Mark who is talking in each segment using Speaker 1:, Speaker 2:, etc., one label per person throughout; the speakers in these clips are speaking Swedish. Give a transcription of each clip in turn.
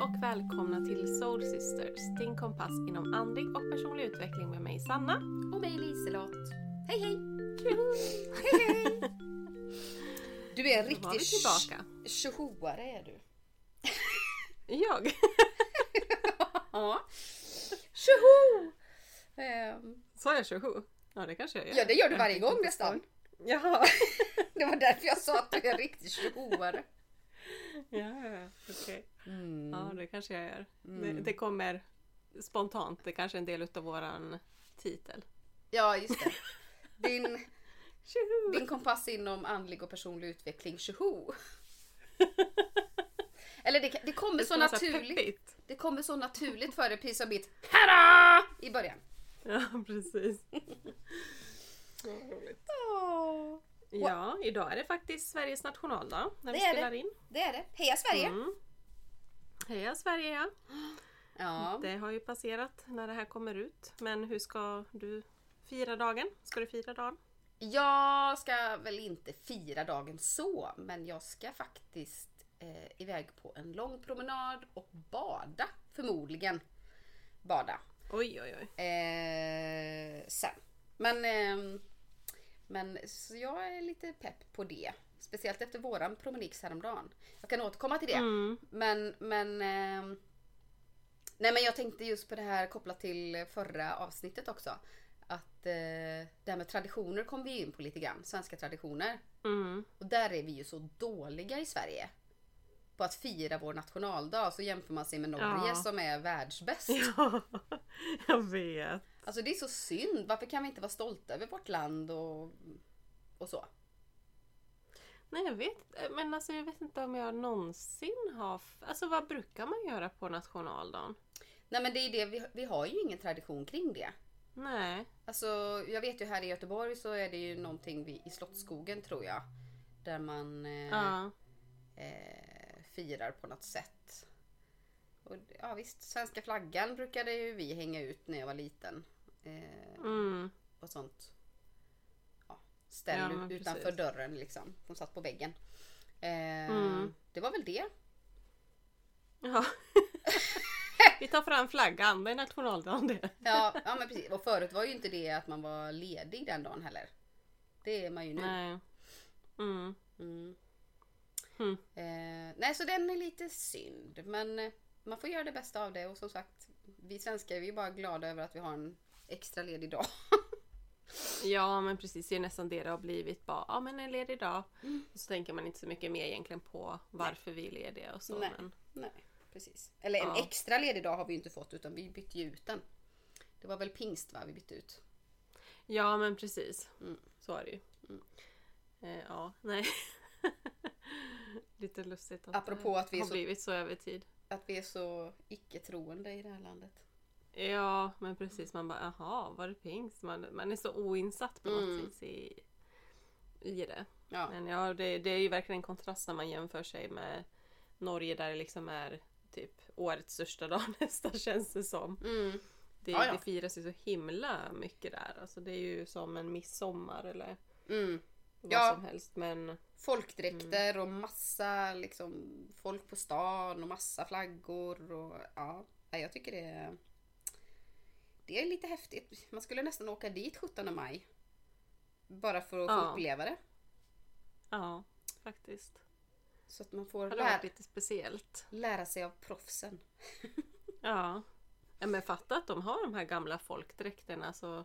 Speaker 1: och välkomna till Soul Sisters, din kompass inom andlig och personlig utveckling med mig Sanna.
Speaker 2: Och mig Liselott. Hej hej!
Speaker 1: Hej hej!
Speaker 2: Du är en riktig tjohoare är du.
Speaker 1: Jag?
Speaker 2: Ja. Tjoho! Ehm,
Speaker 1: Sa jag tjoho? Ja det kanske jag gör.
Speaker 2: Ja det gör du varje gång nästan.
Speaker 1: Jaha.
Speaker 2: Det var därför jag sa att du är en riktig tjohoare.
Speaker 1: Ja, ja, okej.
Speaker 2: Mm.
Speaker 1: Ja det kanske jag gör. Det,
Speaker 2: Mm.
Speaker 1: det kommer spontant. Det kanske är en del utav våran titel.
Speaker 2: Ja just det. Din, din kompass inom andlig och personlig utveckling, tjoho! Eller det, det kommer
Speaker 1: Det
Speaker 2: så
Speaker 1: så
Speaker 2: naturligt.
Speaker 1: peppigt.
Speaker 2: Det kommer så naturligt för dig precis som mitt HADA! i början.
Speaker 1: Ja precis. Ja, roligt. Ja, idag är det faktiskt Sveriges nationaldag när vi
Speaker 2: Det det.
Speaker 1: spelar in.
Speaker 2: Det är det. Heja Sverige!
Speaker 1: Mm. Heja Sverige ja. Det har ju passerat när det här kommer ut. Men hur ska du fira dagen? Ska du fira dagen?
Speaker 2: Jag ska väl inte fira dagen så, men jag ska faktiskt eh, iväg på en lång promenad och bada. Förmodligen bada.
Speaker 1: Oj oj oj.
Speaker 2: Eh, sen. Men, ehm, men så jag är lite pepp på det. Speciellt efter våran promenix häromdagen. Jag kan återkomma till det.
Speaker 1: Mm.
Speaker 2: Men, men ehm, Nej men jag tänkte just på det här kopplat till förra avsnittet också. Att eh, det här med traditioner kom vi in på lite grann. Svenska traditioner.
Speaker 1: Mm.
Speaker 2: Och där är vi ju så dåliga i Sverige. På att fira vår nationaldag. Så jämför man sig med Norge
Speaker 1: Ja.
Speaker 2: som är världsbäst.
Speaker 1: Ja, jag vet.
Speaker 2: Alltså det är så synd. Varför kan vi inte vara stolta över vårt land och, och så?
Speaker 1: Nej jag vet Men alltså jag vet inte om jag någonsin har... Alltså vad brukar man göra på nationaldagen?
Speaker 2: Nej men det är det, vi, vi har ju ingen tradition kring det.
Speaker 1: Nej.
Speaker 2: Alltså, jag vet ju här i Göteborg så är det ju någonting vid, i Slottsskogen tror jag. Där man eh,
Speaker 1: Ja.
Speaker 2: eh, firar på något sätt. Och, ja visst, svenska flaggan brukade ju vi hänga ut när jag var liten. Eh,
Speaker 1: Mm.
Speaker 2: ett sånt ställ
Speaker 1: Ja,
Speaker 2: utanför
Speaker 1: precis.
Speaker 2: dörren liksom. Som satt på väggen. Eh,
Speaker 1: Mm.
Speaker 2: Det var väl det.
Speaker 1: Ja. Vi tar fram flaggan, det är nationaldagen det.
Speaker 2: Ja, ja men precis. Och förut var ju inte det att man var ledig den dagen heller. Det är man ju nu.
Speaker 1: Nej. Mm.
Speaker 2: Mm.
Speaker 1: Mm.
Speaker 2: Eh, nej, så den är lite synd. Men eh, man får göra det bästa av det. Och som sagt, vi svenskar är ju bara glada över att vi har en extra ledig dag.
Speaker 1: Ja men precis, det är nästan det det har blivit. Bara, ja men en ledig dag.
Speaker 2: Mm.
Speaker 1: Så tänker man inte så mycket mer egentligen på varför vi är lediga och så.
Speaker 2: Nej.
Speaker 1: Men,
Speaker 2: nej, precis. Eller en
Speaker 1: Ja.
Speaker 2: extra ledig dag har vi inte fått utan vi bytte ju ut den. Det var väl pingst va, vi bytte ut.
Speaker 1: ja men precis.
Speaker 2: Mm.
Speaker 1: Så är det ju.
Speaker 2: Mm.
Speaker 1: Eh, ja, nej. Lite lustigt att
Speaker 2: Apropå
Speaker 1: det
Speaker 2: att vi är
Speaker 1: har
Speaker 2: så-
Speaker 1: blivit så över tid.
Speaker 2: Att vi är så icke-troende i det här landet.
Speaker 1: Ja men precis, man bara jaha var det pingst? Man, man är så oinsatt på något
Speaker 2: Mm.
Speaker 1: vis i, i det.
Speaker 2: Ja,
Speaker 1: Men ja, det, det är ju verkligen en kontrast när man jämför sig med Norge där det liksom är typ årets största dag nästan känns det som.
Speaker 2: mm.
Speaker 1: Det,
Speaker 2: Ja, ja.
Speaker 1: det firas ju så himla mycket där. Alltså det är ju som en midsommar eller
Speaker 2: Mm.
Speaker 1: vad
Speaker 2: Ja.
Speaker 1: som helst. Men
Speaker 2: folkdräkter och massa liksom, folk på stan och massa flaggor. Och, ja, jag tycker det är, det är lite häftigt. Man skulle nästan åka dit 17 maj. Bara för att få
Speaker 1: Ja.
Speaker 2: uppleva det.
Speaker 1: ja, faktiskt.
Speaker 2: Så att man får lära,
Speaker 1: lite speciellt.
Speaker 2: lära sig av proffsen.
Speaker 1: Ja. men fatta att de har de här gamla folkdräkterna. Så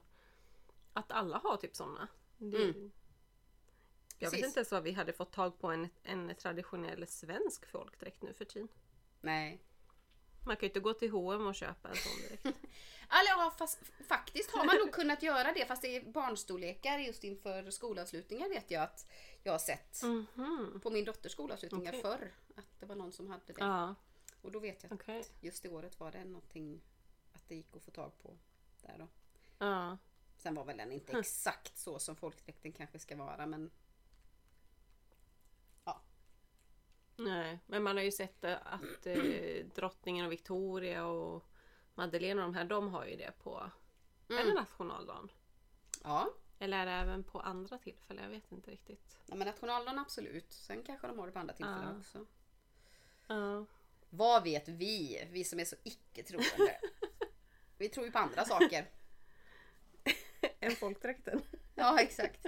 Speaker 1: att alla har typ sådana.
Speaker 2: Mm.
Speaker 1: Jag vet
Speaker 2: Precis.
Speaker 1: inte ens vad vi hade fått tag på en, en traditionell svensk folkdräkt nu för tiden.
Speaker 2: Nej.
Speaker 1: Man kan ju inte gå till H&M och köpa en sån direkt.
Speaker 2: Eller ja, fast, faktiskt har man nog kunnat göra det fast det är barnstorlekar just inför skolavslutningar vet jag att jag har sett.
Speaker 1: Mhm.
Speaker 2: På min dotters skolavslutningar
Speaker 1: Okej.
Speaker 2: förr. Att det var någon som hade det.
Speaker 1: Ja,
Speaker 2: Och då vet jag att just det året var det någonting att det gick att få tag på där då.
Speaker 1: Ja.
Speaker 2: Sen var väl den inte exakt så som folkdräkten kanske ska vara men
Speaker 1: Nej, men man har ju sett att eh, drottningen och Victoria och Madeleine och de här, de har ju det på
Speaker 2: Mm.
Speaker 1: eller nationaldagen.
Speaker 2: ja.
Speaker 1: Eller är det även på andra tillfällen? Jag vet inte riktigt.
Speaker 2: ja men nationaldagen absolut. Sen kanske de har det på andra tillfällen
Speaker 1: Ja.
Speaker 2: också.
Speaker 1: Ja.
Speaker 2: Vad vet vi? Vi som är så icke-troende. Vi tror ju på andra saker.
Speaker 1: Än folkdräkten.
Speaker 2: Ja, exakt.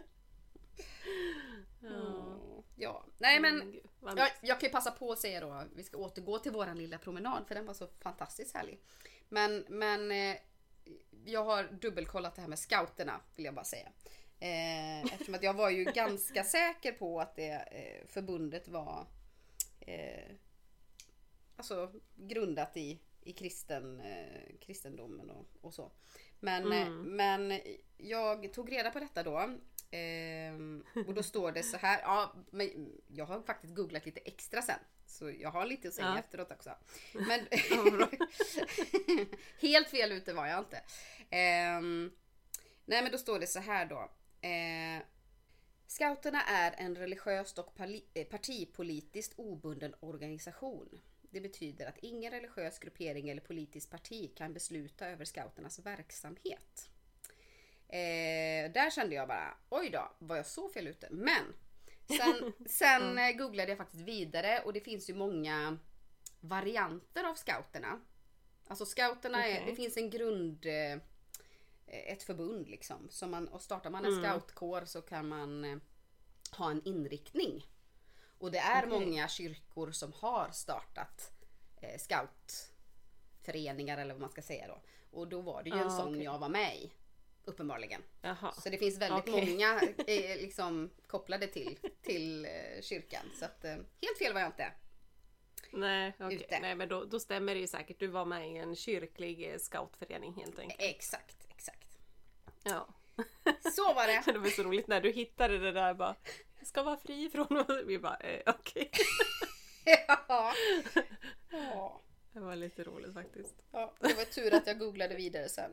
Speaker 1: Ja.
Speaker 2: Ja, nej men
Speaker 1: Vad
Speaker 2: jag, jag kan ju passa på att säga då, vi ska återgå till våran lilla promenad för den var så fantastiskt härlig. Men, men eh, jag har dubbelkollat det här med scouterna vill jag bara säga. Eh, eftersom att jag var ju ganska säker på att det eh, förbundet var eh, alltså grundat i, i kristen, eh, kristendomen och, och så. Men, eh,
Speaker 1: Mm.
Speaker 2: men jag tog reda på detta då. Ehm, och då står det så här. Ja, men jag har faktiskt googlat lite extra sen. Så jag har lite att säga
Speaker 1: Ja.
Speaker 2: efteråt också. Men helt fel ute var jag inte. Ehm, nej men då står det så här då. Eh, Scouterna är en religiöst och eh, partipolitiskt obunden organisation. Det betyder att ingen religiös gruppering eller politiskt parti kan besluta över scouternas verksamhet. Eh, där kände jag bara, oj då, var jag så fel ute? Men sen, sen eh, googlade jag faktiskt vidare och det finns ju många varianter av scouterna. Alltså scouterna är,
Speaker 1: Okej.
Speaker 2: det finns en grund, eh, ett förbund liksom. Så man, och startar man en
Speaker 1: Mm.
Speaker 2: scoutkår så kan man eh, ha en inriktning. Och det är
Speaker 1: Okej.
Speaker 2: många kyrkor som har startat eh, scoutföreningar eller vad man ska säga då. Och då var det ju en
Speaker 1: Ah,
Speaker 2: sån
Speaker 1: okej.
Speaker 2: jag var med i. Uppenbarligen.
Speaker 1: Jaha.
Speaker 2: Så det finns väldigt
Speaker 1: Okej.
Speaker 2: många eh, liksom, kopplade till, till eh, kyrkan. Så att, eh, helt fel var jag inte.
Speaker 1: Nej, okej.
Speaker 2: Ute.
Speaker 1: Nej men då, då stämmer det ju säkert. Du var med i en kyrklig eh, scoutförening helt enkelt.
Speaker 2: Exakt, exakt.
Speaker 1: Ja.
Speaker 2: Så var det.
Speaker 1: Det var så roligt när du hittade det där bara. Ska vara fri från... Vi bara eh, okej.
Speaker 2: ja. Ja.
Speaker 1: Det var lite roligt faktiskt.
Speaker 2: Ja, det var tur att jag googlade vidare sen.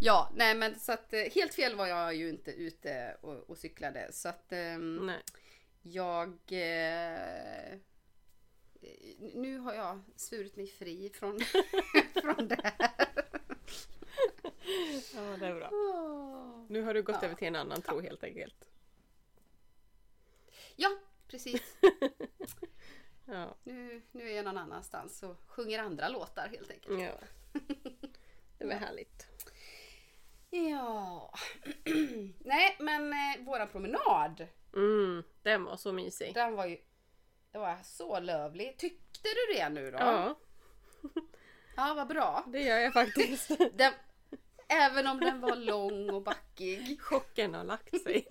Speaker 2: Ja, nej men så att eh, helt fel var jag ju inte ute och, och cyklade. Så att
Speaker 1: Nej.
Speaker 2: jag... Eh, nu har jag svurit mig fri från, från det här.
Speaker 1: Ja det är bra. Nu har du gått
Speaker 2: Ja.
Speaker 1: över till en annan tro helt enkelt.
Speaker 2: Ja, precis.
Speaker 1: Ja.
Speaker 2: Nu, nu är jag någon annanstans och sjunger andra låtar helt enkelt.
Speaker 1: ja. Det var härligt.
Speaker 2: Ja. Nej, men eh, våran promenad.
Speaker 1: Mm, den var så mysig.
Speaker 2: Den var ju det var så lövlig. Tyckte du det nu då?
Speaker 1: Ja,
Speaker 2: Ja, vad bra.
Speaker 1: det gör jag faktiskt.
Speaker 2: Den, även om den var lång och backig.
Speaker 1: Chocken har lagt sig.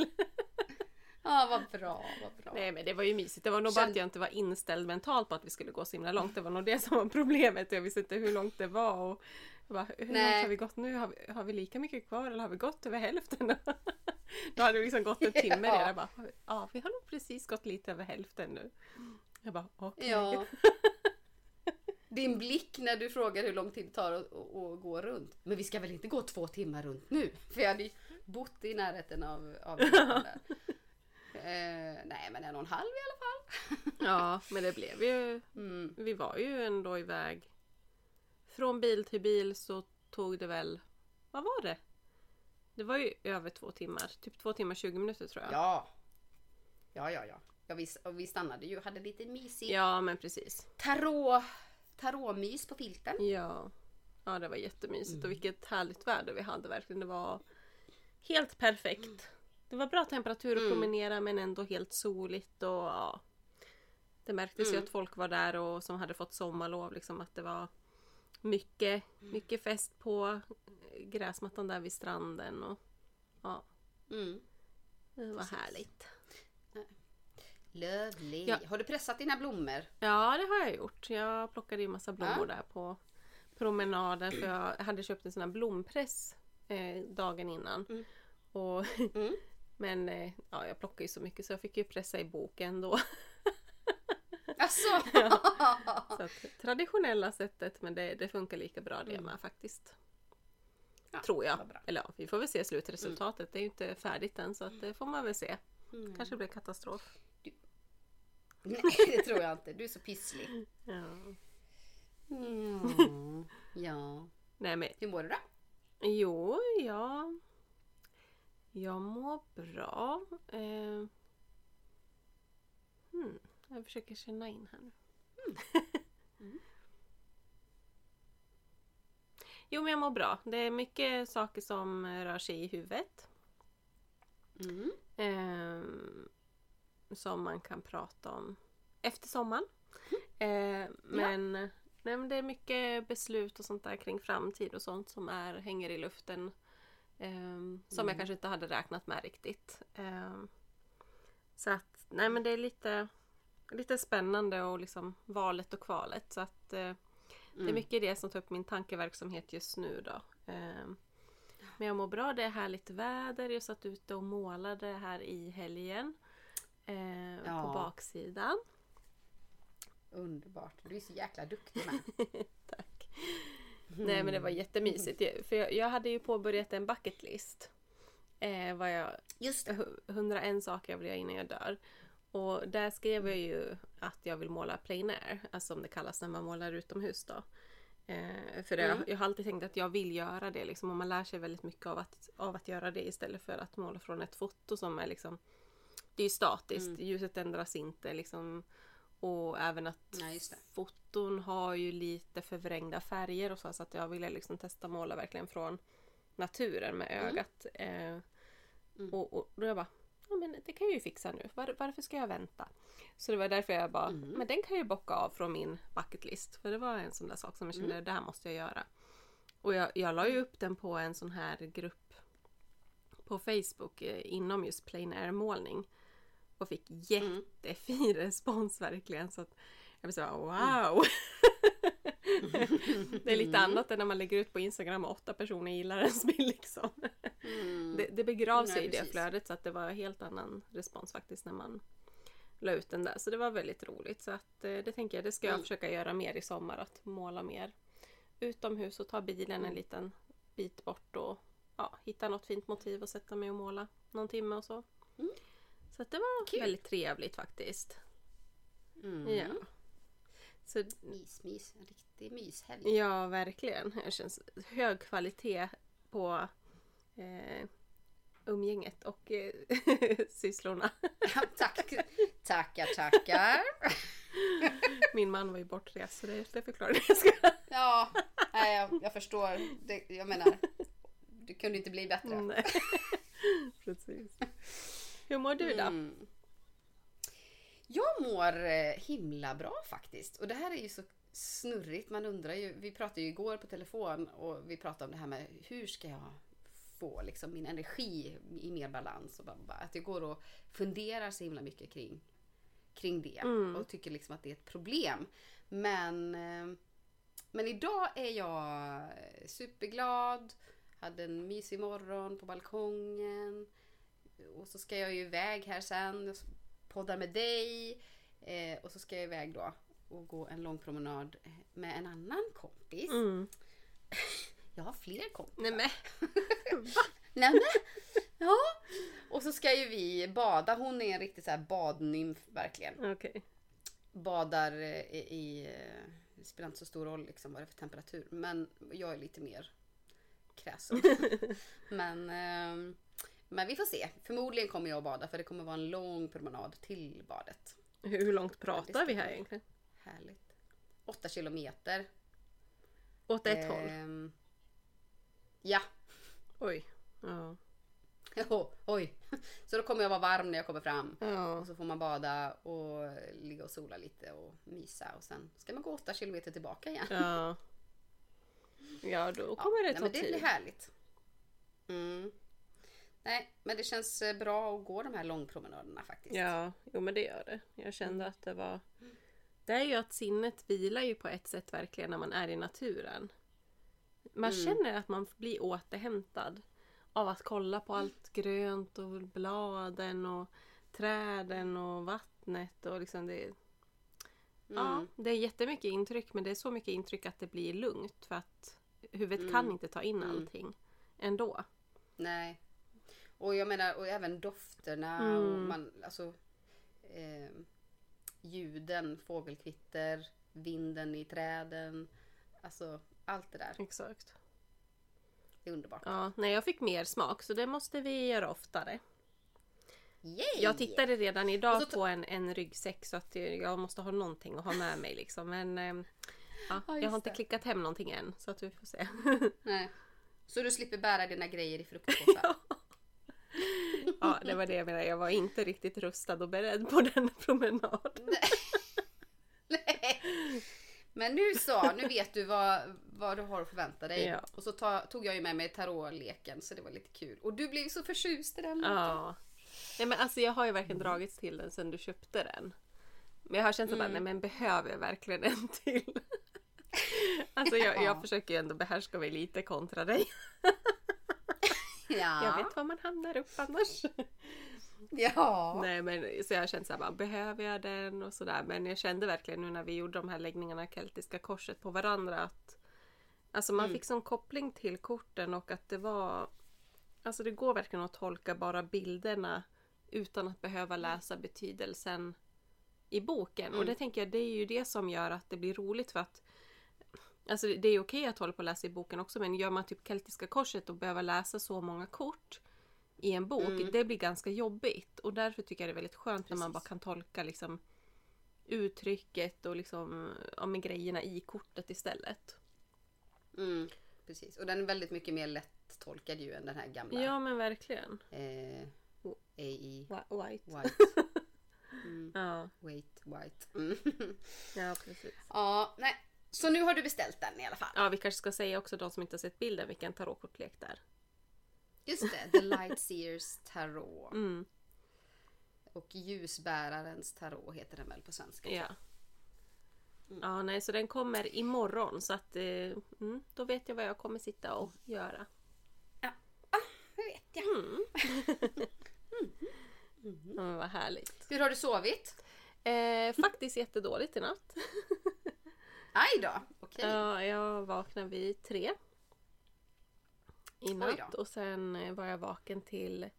Speaker 2: Ja, vad bra, vad bra.
Speaker 1: Nej men det var ju mysigt. Det var nog bara
Speaker 2: Känn-
Speaker 1: att jag inte var inställd mentalt på att vi skulle gå så himla långt. Det var nog det som var problemet. Jag visste inte hur långt det var. Och bara, hur
Speaker 2: Nej.
Speaker 1: långt har vi gått nu? Har vi, har vi lika mycket kvar eller har vi gått över hälften? Då hade det liksom gått en timme
Speaker 2: Ja.
Speaker 1: redan. Bara, ja vi har nog precis gått lite över hälften nu. Jag bara, okej.
Speaker 2: Ja. Din blick när du frågar hur lång tid det tar att, att, gå runt. Men vi ska väl inte gå två timmar runt nu? För jag hade ju bott i närheten av, av där. Eh, nej, men en och en halv i alla fall.
Speaker 1: Ja, men det blev ju
Speaker 2: Mm.
Speaker 1: Vi var ju ändå iväg. Från bil till bil så tog det väl, vad var det? Det var ju över två timmar, typ två timmar 20 minuter tror jag.
Speaker 2: Ja. Ja, ja, ja. ja vi, och vi stannade ju hade lite mysig
Speaker 1: Ja, men precis.
Speaker 2: tarot, tarotmys på filten.
Speaker 1: Ja. ja, det var jättemysigt och vilket härligt väder vi hade verkligen. Det var helt perfekt. Det var bra temperatur att
Speaker 2: Mm.
Speaker 1: promenera men ändå helt soligt och ja. Det märktes ju
Speaker 2: Mm.
Speaker 1: att folk var där och som hade fått sommarlov liksom att det var mycket, mycket fest på gräsmattan där vid stranden och ja,
Speaker 2: Mm.
Speaker 1: det var
Speaker 2: Precis.
Speaker 1: härligt.
Speaker 2: Lovely.
Speaker 1: Ja.
Speaker 2: Har du pressat dina blommor?
Speaker 1: Ja, det har jag gjort. Jag plockade ju massa blommor
Speaker 2: Ja.
Speaker 1: där på promenaden för jag hade köpt en sån här blompress eh, dagen innan.
Speaker 2: Mm.
Speaker 1: Och,
Speaker 2: Mm.
Speaker 1: men eh, ja, jag plockade ju så mycket så jag fick ju pressa i boken då.
Speaker 2: Alltså.
Speaker 1: Så att, traditionella sättet men det, det funkar lika bra det
Speaker 2: Mm.
Speaker 1: med faktiskt.
Speaker 2: Ja,
Speaker 1: Tror jag. Eller ja, vi får väl se slutresultatet. Det är ju inte färdigt än så att det får man väl se.
Speaker 2: Mm.
Speaker 1: Kanske blir katastrof.
Speaker 2: Nej, det tror jag inte. Du är så pysslig.
Speaker 1: Ja.
Speaker 2: Mm. Ja.
Speaker 1: Nej men
Speaker 2: Hur mår du då?
Speaker 1: Jo, ja. Jag mår bra. Eh, hmm, jag försöker känna in här nu. Jo men jag mår bra. Det är mycket saker som rör sig i huvudet.
Speaker 2: Mm.
Speaker 1: Ehm, som man kan prata om efter sommaren. Eh, men, nej, men det är mycket beslut och sånt där kring framtid och sånt som är, hänger i luften. Ehm, som jag kanske inte hade räknat med riktigt. Ehm, så att, nej men det är lite, lite spännande och liksom valet och kvalet. Så att eh, det är mycket det som tar upp min tankeverksamhet just nu då. Ehm, men jag mår bra, det är härligt väder. Jag satt ute och målade här i helgen. Eh,
Speaker 2: Ja.
Speaker 1: På baksidan.
Speaker 2: Underbart. Du är så jäkla duktig med.
Speaker 1: Tack. Nej men det var jättemysigt. För jag, jag hade ju påbörjat en bucket list. Eh, vad jag,
Speaker 2: Just det.
Speaker 1: 101 saker jag vill göra innan jag dör. Och där skrev jag ju att jag vill måla plein air. Alltså som det kallas när man målar utomhus då. Eh, för det,
Speaker 2: Mm.
Speaker 1: jag har alltid tänkt att jag vill göra det liksom. Och man lär sig väldigt mycket av att, av att göra det istället för att måla från ett foto som är liksom Det är ju statiskt,
Speaker 2: Mm.
Speaker 1: ljuset ändras inte liksom. Och även att
Speaker 2: Nej,
Speaker 1: foton har ju lite förvrängda färger och så. Så att jag ville liksom testa måla verkligen från naturen med
Speaker 2: Mm.
Speaker 1: ögat. Eh, och, och då jag bara, ja men det kan jag ju fixa nu. Var, varför ska jag vänta? Så det var därför jag bara,
Speaker 2: Mm.
Speaker 1: men den kan jag ju bocka av från min bucket list. För det var en sån där sak som jag kände,
Speaker 2: Mm.
Speaker 1: det här måste jag göra. Och jag, jag la ju upp den på en sån här grupp på Facebook eh, inom just plain air målning. Och fick jättefin respons verkligen. Så att jag blev så här, wow! det är lite annat än när man lägger ut på Instagram och åtta personer gillar ens bild liksom.
Speaker 2: Mm.
Speaker 1: Det, det begrav sig i det
Speaker 2: precis.
Speaker 1: flödet så att det var en helt annan respons faktiskt när man la ut den där. Så det var väldigt roligt. Så att eh, det tänker jag, det ska jag
Speaker 2: Mm.
Speaker 1: försöka göra mer i sommar. Att måla mer utomhus och ta bilen
Speaker 2: Mm.
Speaker 1: en liten bit bort och ja, hitta något fint motiv och sätta mig och måla någon timme och så.
Speaker 2: Mm.
Speaker 1: Så det var
Speaker 2: Kul.
Speaker 1: väldigt trevligt faktiskt.
Speaker 2: Mm.
Speaker 1: Ja. Så,
Speaker 2: Mys, mys. En riktig myshelg.
Speaker 1: ja, verkligen. Det känns hög kvalitet på eh, umgänget och eh, sysslorna.
Speaker 2: Tack. Tackar, tackar.
Speaker 1: Min man var ju bortrest så det, det förklarar det.
Speaker 2: Ja, nej, jag, jag förstår. Det, jag menar, det kunde inte bli bättre.
Speaker 1: Nej. Precis. Hur mår du då?
Speaker 2: Mm. Jag mår eh, himla bra faktiskt. Och det här är ju så snurrigt. Man undrar ju. Vi pratade ju igår på telefon och vi pratade om det här med hur ska jag få liksom min energi i mer balans. Och bara, bara, att jag går och funderar så himla mycket kring, kring det.
Speaker 1: Mm.
Speaker 2: Och tycker liksom att det är ett problem. Men, eh, men idag är jag superglad. Hade en mysig morgon på balkongen. Och så ska jag ju iväg här sen. Jag poddar med dig. Eh, och så ska jag iväg då och gå en lång promenad med en annan kompis.
Speaker 1: Mm.
Speaker 2: Jag har fler kompisar.
Speaker 1: Nej men.
Speaker 2: Nej, men, ja. Och så ska ju vi bada. Hon är en riktig så här badnymf verkligen.
Speaker 1: Okej.
Speaker 2: Badar eh, i, i eh, det spelar inte så stor roll liksom vad det är för temperatur. Men jag är lite mer kräsen. men, ehm, men vi får se. Förmodligen kommer jag att bada för det kommer vara en lång promenad till badet.
Speaker 1: Hur, långt pratar vi här egentligen?
Speaker 2: Härligt. Åtta kilometer.
Speaker 1: Åt ett håll?
Speaker 2: Ehm, Ja.
Speaker 1: Oj. Ja.
Speaker 2: Oh, oj. Så då kommer jag vara varm när jag kommer fram.
Speaker 1: Ja.
Speaker 2: Och så får man bada och ligga och sola lite och mysa. Och sen ska man gå åtta kilometer tillbaka igen.
Speaker 1: Ja. Ja, då
Speaker 2: Ja,
Speaker 1: kommer det
Speaker 2: nej,
Speaker 1: ta
Speaker 2: men det
Speaker 1: tid.
Speaker 2: blir härligt. Mm. Nej, men det känns eh, bra att gå de här långpromenaderna faktiskt.
Speaker 1: Ja, jo men det gör det. Jag kände att det var... Det är ju att sinnet vilar ju på ett sätt verkligen när man är i naturen. Man
Speaker 2: Mm.
Speaker 1: känner att man blir återhämtad av att kolla på allt grönt och bladen och träden och vattnet och liksom det... Ja,
Speaker 2: Mm.
Speaker 1: det är jättemycket intryck men det är så mycket intryck att det blir lugnt för att huvudet kan inte ta in
Speaker 2: Mm.
Speaker 1: allting ändå.
Speaker 2: Nej. Och jag menar, och även dofterna och
Speaker 1: Mm.
Speaker 2: man, alltså eh, ljuden, fågelkvitter, vinden i träden. Alltså allt det där.
Speaker 1: Exakt.
Speaker 2: Det är underbart.
Speaker 1: Ja, nej jag fick mer smak så det måste vi göra oftare.
Speaker 2: Yay!
Speaker 1: Jag tittade redan idag
Speaker 2: Och
Speaker 1: på en, en ryggsäck så att eh, jag måste ha någonting att ha med mig liksom. Men ehm, ja,
Speaker 2: Ja,
Speaker 1: jag har inte
Speaker 2: det.
Speaker 1: klickat hem någonting än så att vi får se.
Speaker 2: Nej. Så du slipper bära dina grejer i fruktpåsar?
Speaker 1: ja, det var det jag menade. Jag var inte riktigt rustad och beredd på den promenaden.
Speaker 2: Nej. Men nu så, nu vet du vad, vad du har att förvänta dig.
Speaker 1: Ja.
Speaker 2: Och så ta, tog jag ju med mig tarotleken så det var lite kul. Och du blev så förtjust i den.
Speaker 1: Ja. Nej men alltså jag har ju verkligen dragits till den sen du köpte den. Men jag har känt
Speaker 2: Mm.
Speaker 1: nej men behöver jag verkligen en till? alltså jag,
Speaker 2: Ja.
Speaker 1: jag försöker ju ändå behärska mig lite kontra dig.
Speaker 2: Ja.
Speaker 1: Jag vet var man hamnar upp annars.
Speaker 2: Ja.
Speaker 1: Nej men så jag känt såhär, behöver jag den och sådär. Men jag kände verkligen nu när vi gjorde de här läggningarna keltiska korset på varandra att Alltså man
Speaker 2: Mm.
Speaker 1: fick sån koppling till korten och att det var Alltså det går verkligen att tolka bara bilderna utan att behöva läsa betydelsen i boken. Och
Speaker 2: Mm.
Speaker 1: det tänker jag, det är ju det som gör att det blir roligt för att Alltså det är okej att hålla på och läsa i boken också men gör man typ keltiska korset och behöver läsa så många kort i en bok,
Speaker 2: Mm.
Speaker 1: det blir ganska jobbigt. Och därför tycker jag det är väldigt skönt när man bara
Speaker 2: Precis.
Speaker 1: kan tolka liksom uttrycket och liksom, ja, men grejerna i kortet istället.
Speaker 2: Mm, precis. Och den är väldigt mycket mer lättolkad ju än den här gamla.
Speaker 1: Ja men verkligen.
Speaker 2: Eh, AI
Speaker 1: Whi- White.
Speaker 2: White. Mm,
Speaker 1: Ja,
Speaker 2: wait White. Mm.
Speaker 1: ja precis.
Speaker 2: ja, nej. Så nu har du beställt den i alla fall.
Speaker 1: Ja vi kanske ska säga också de som inte har sett bilden vilken tarotkortlek det är.
Speaker 2: Just det, The Lightseers Tarot.
Speaker 1: Mm,
Speaker 2: Och Ljusbärarens Tarot heter den väl på svenska?
Speaker 1: ja.
Speaker 2: Mm.
Speaker 1: Ja nej så den kommer imorgon så att eh, mm, då vet jag vad jag kommer sitta och göra.
Speaker 2: jag. Ah, det vet jag.
Speaker 1: Mm. Ja, men vad härligt.
Speaker 2: Hur har du sovit?
Speaker 1: Eh, faktiskt jättedåligt i natt.
Speaker 2: Aj då, okej.
Speaker 1: Ja, jag vaknade vid tre. I natt och sen eh, var jag vaken till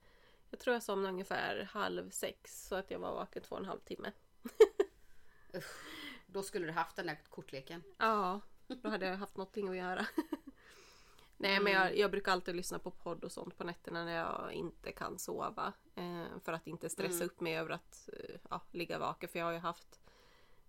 Speaker 1: Jag tror jag somnade ungefär halv sex så att jag var vaken två och en halv timme.
Speaker 2: Då skulle du haft den där kortleken.
Speaker 1: Ja, då hade jag haft någonting att göra. Nej men jag, jag brukar alltid lyssna på podd och sånt på nätterna när jag inte kan sova. Eh, för att inte stressa
Speaker 2: Mm.
Speaker 1: upp mig över att eh, ja, ligga vaken. För jag har ju haft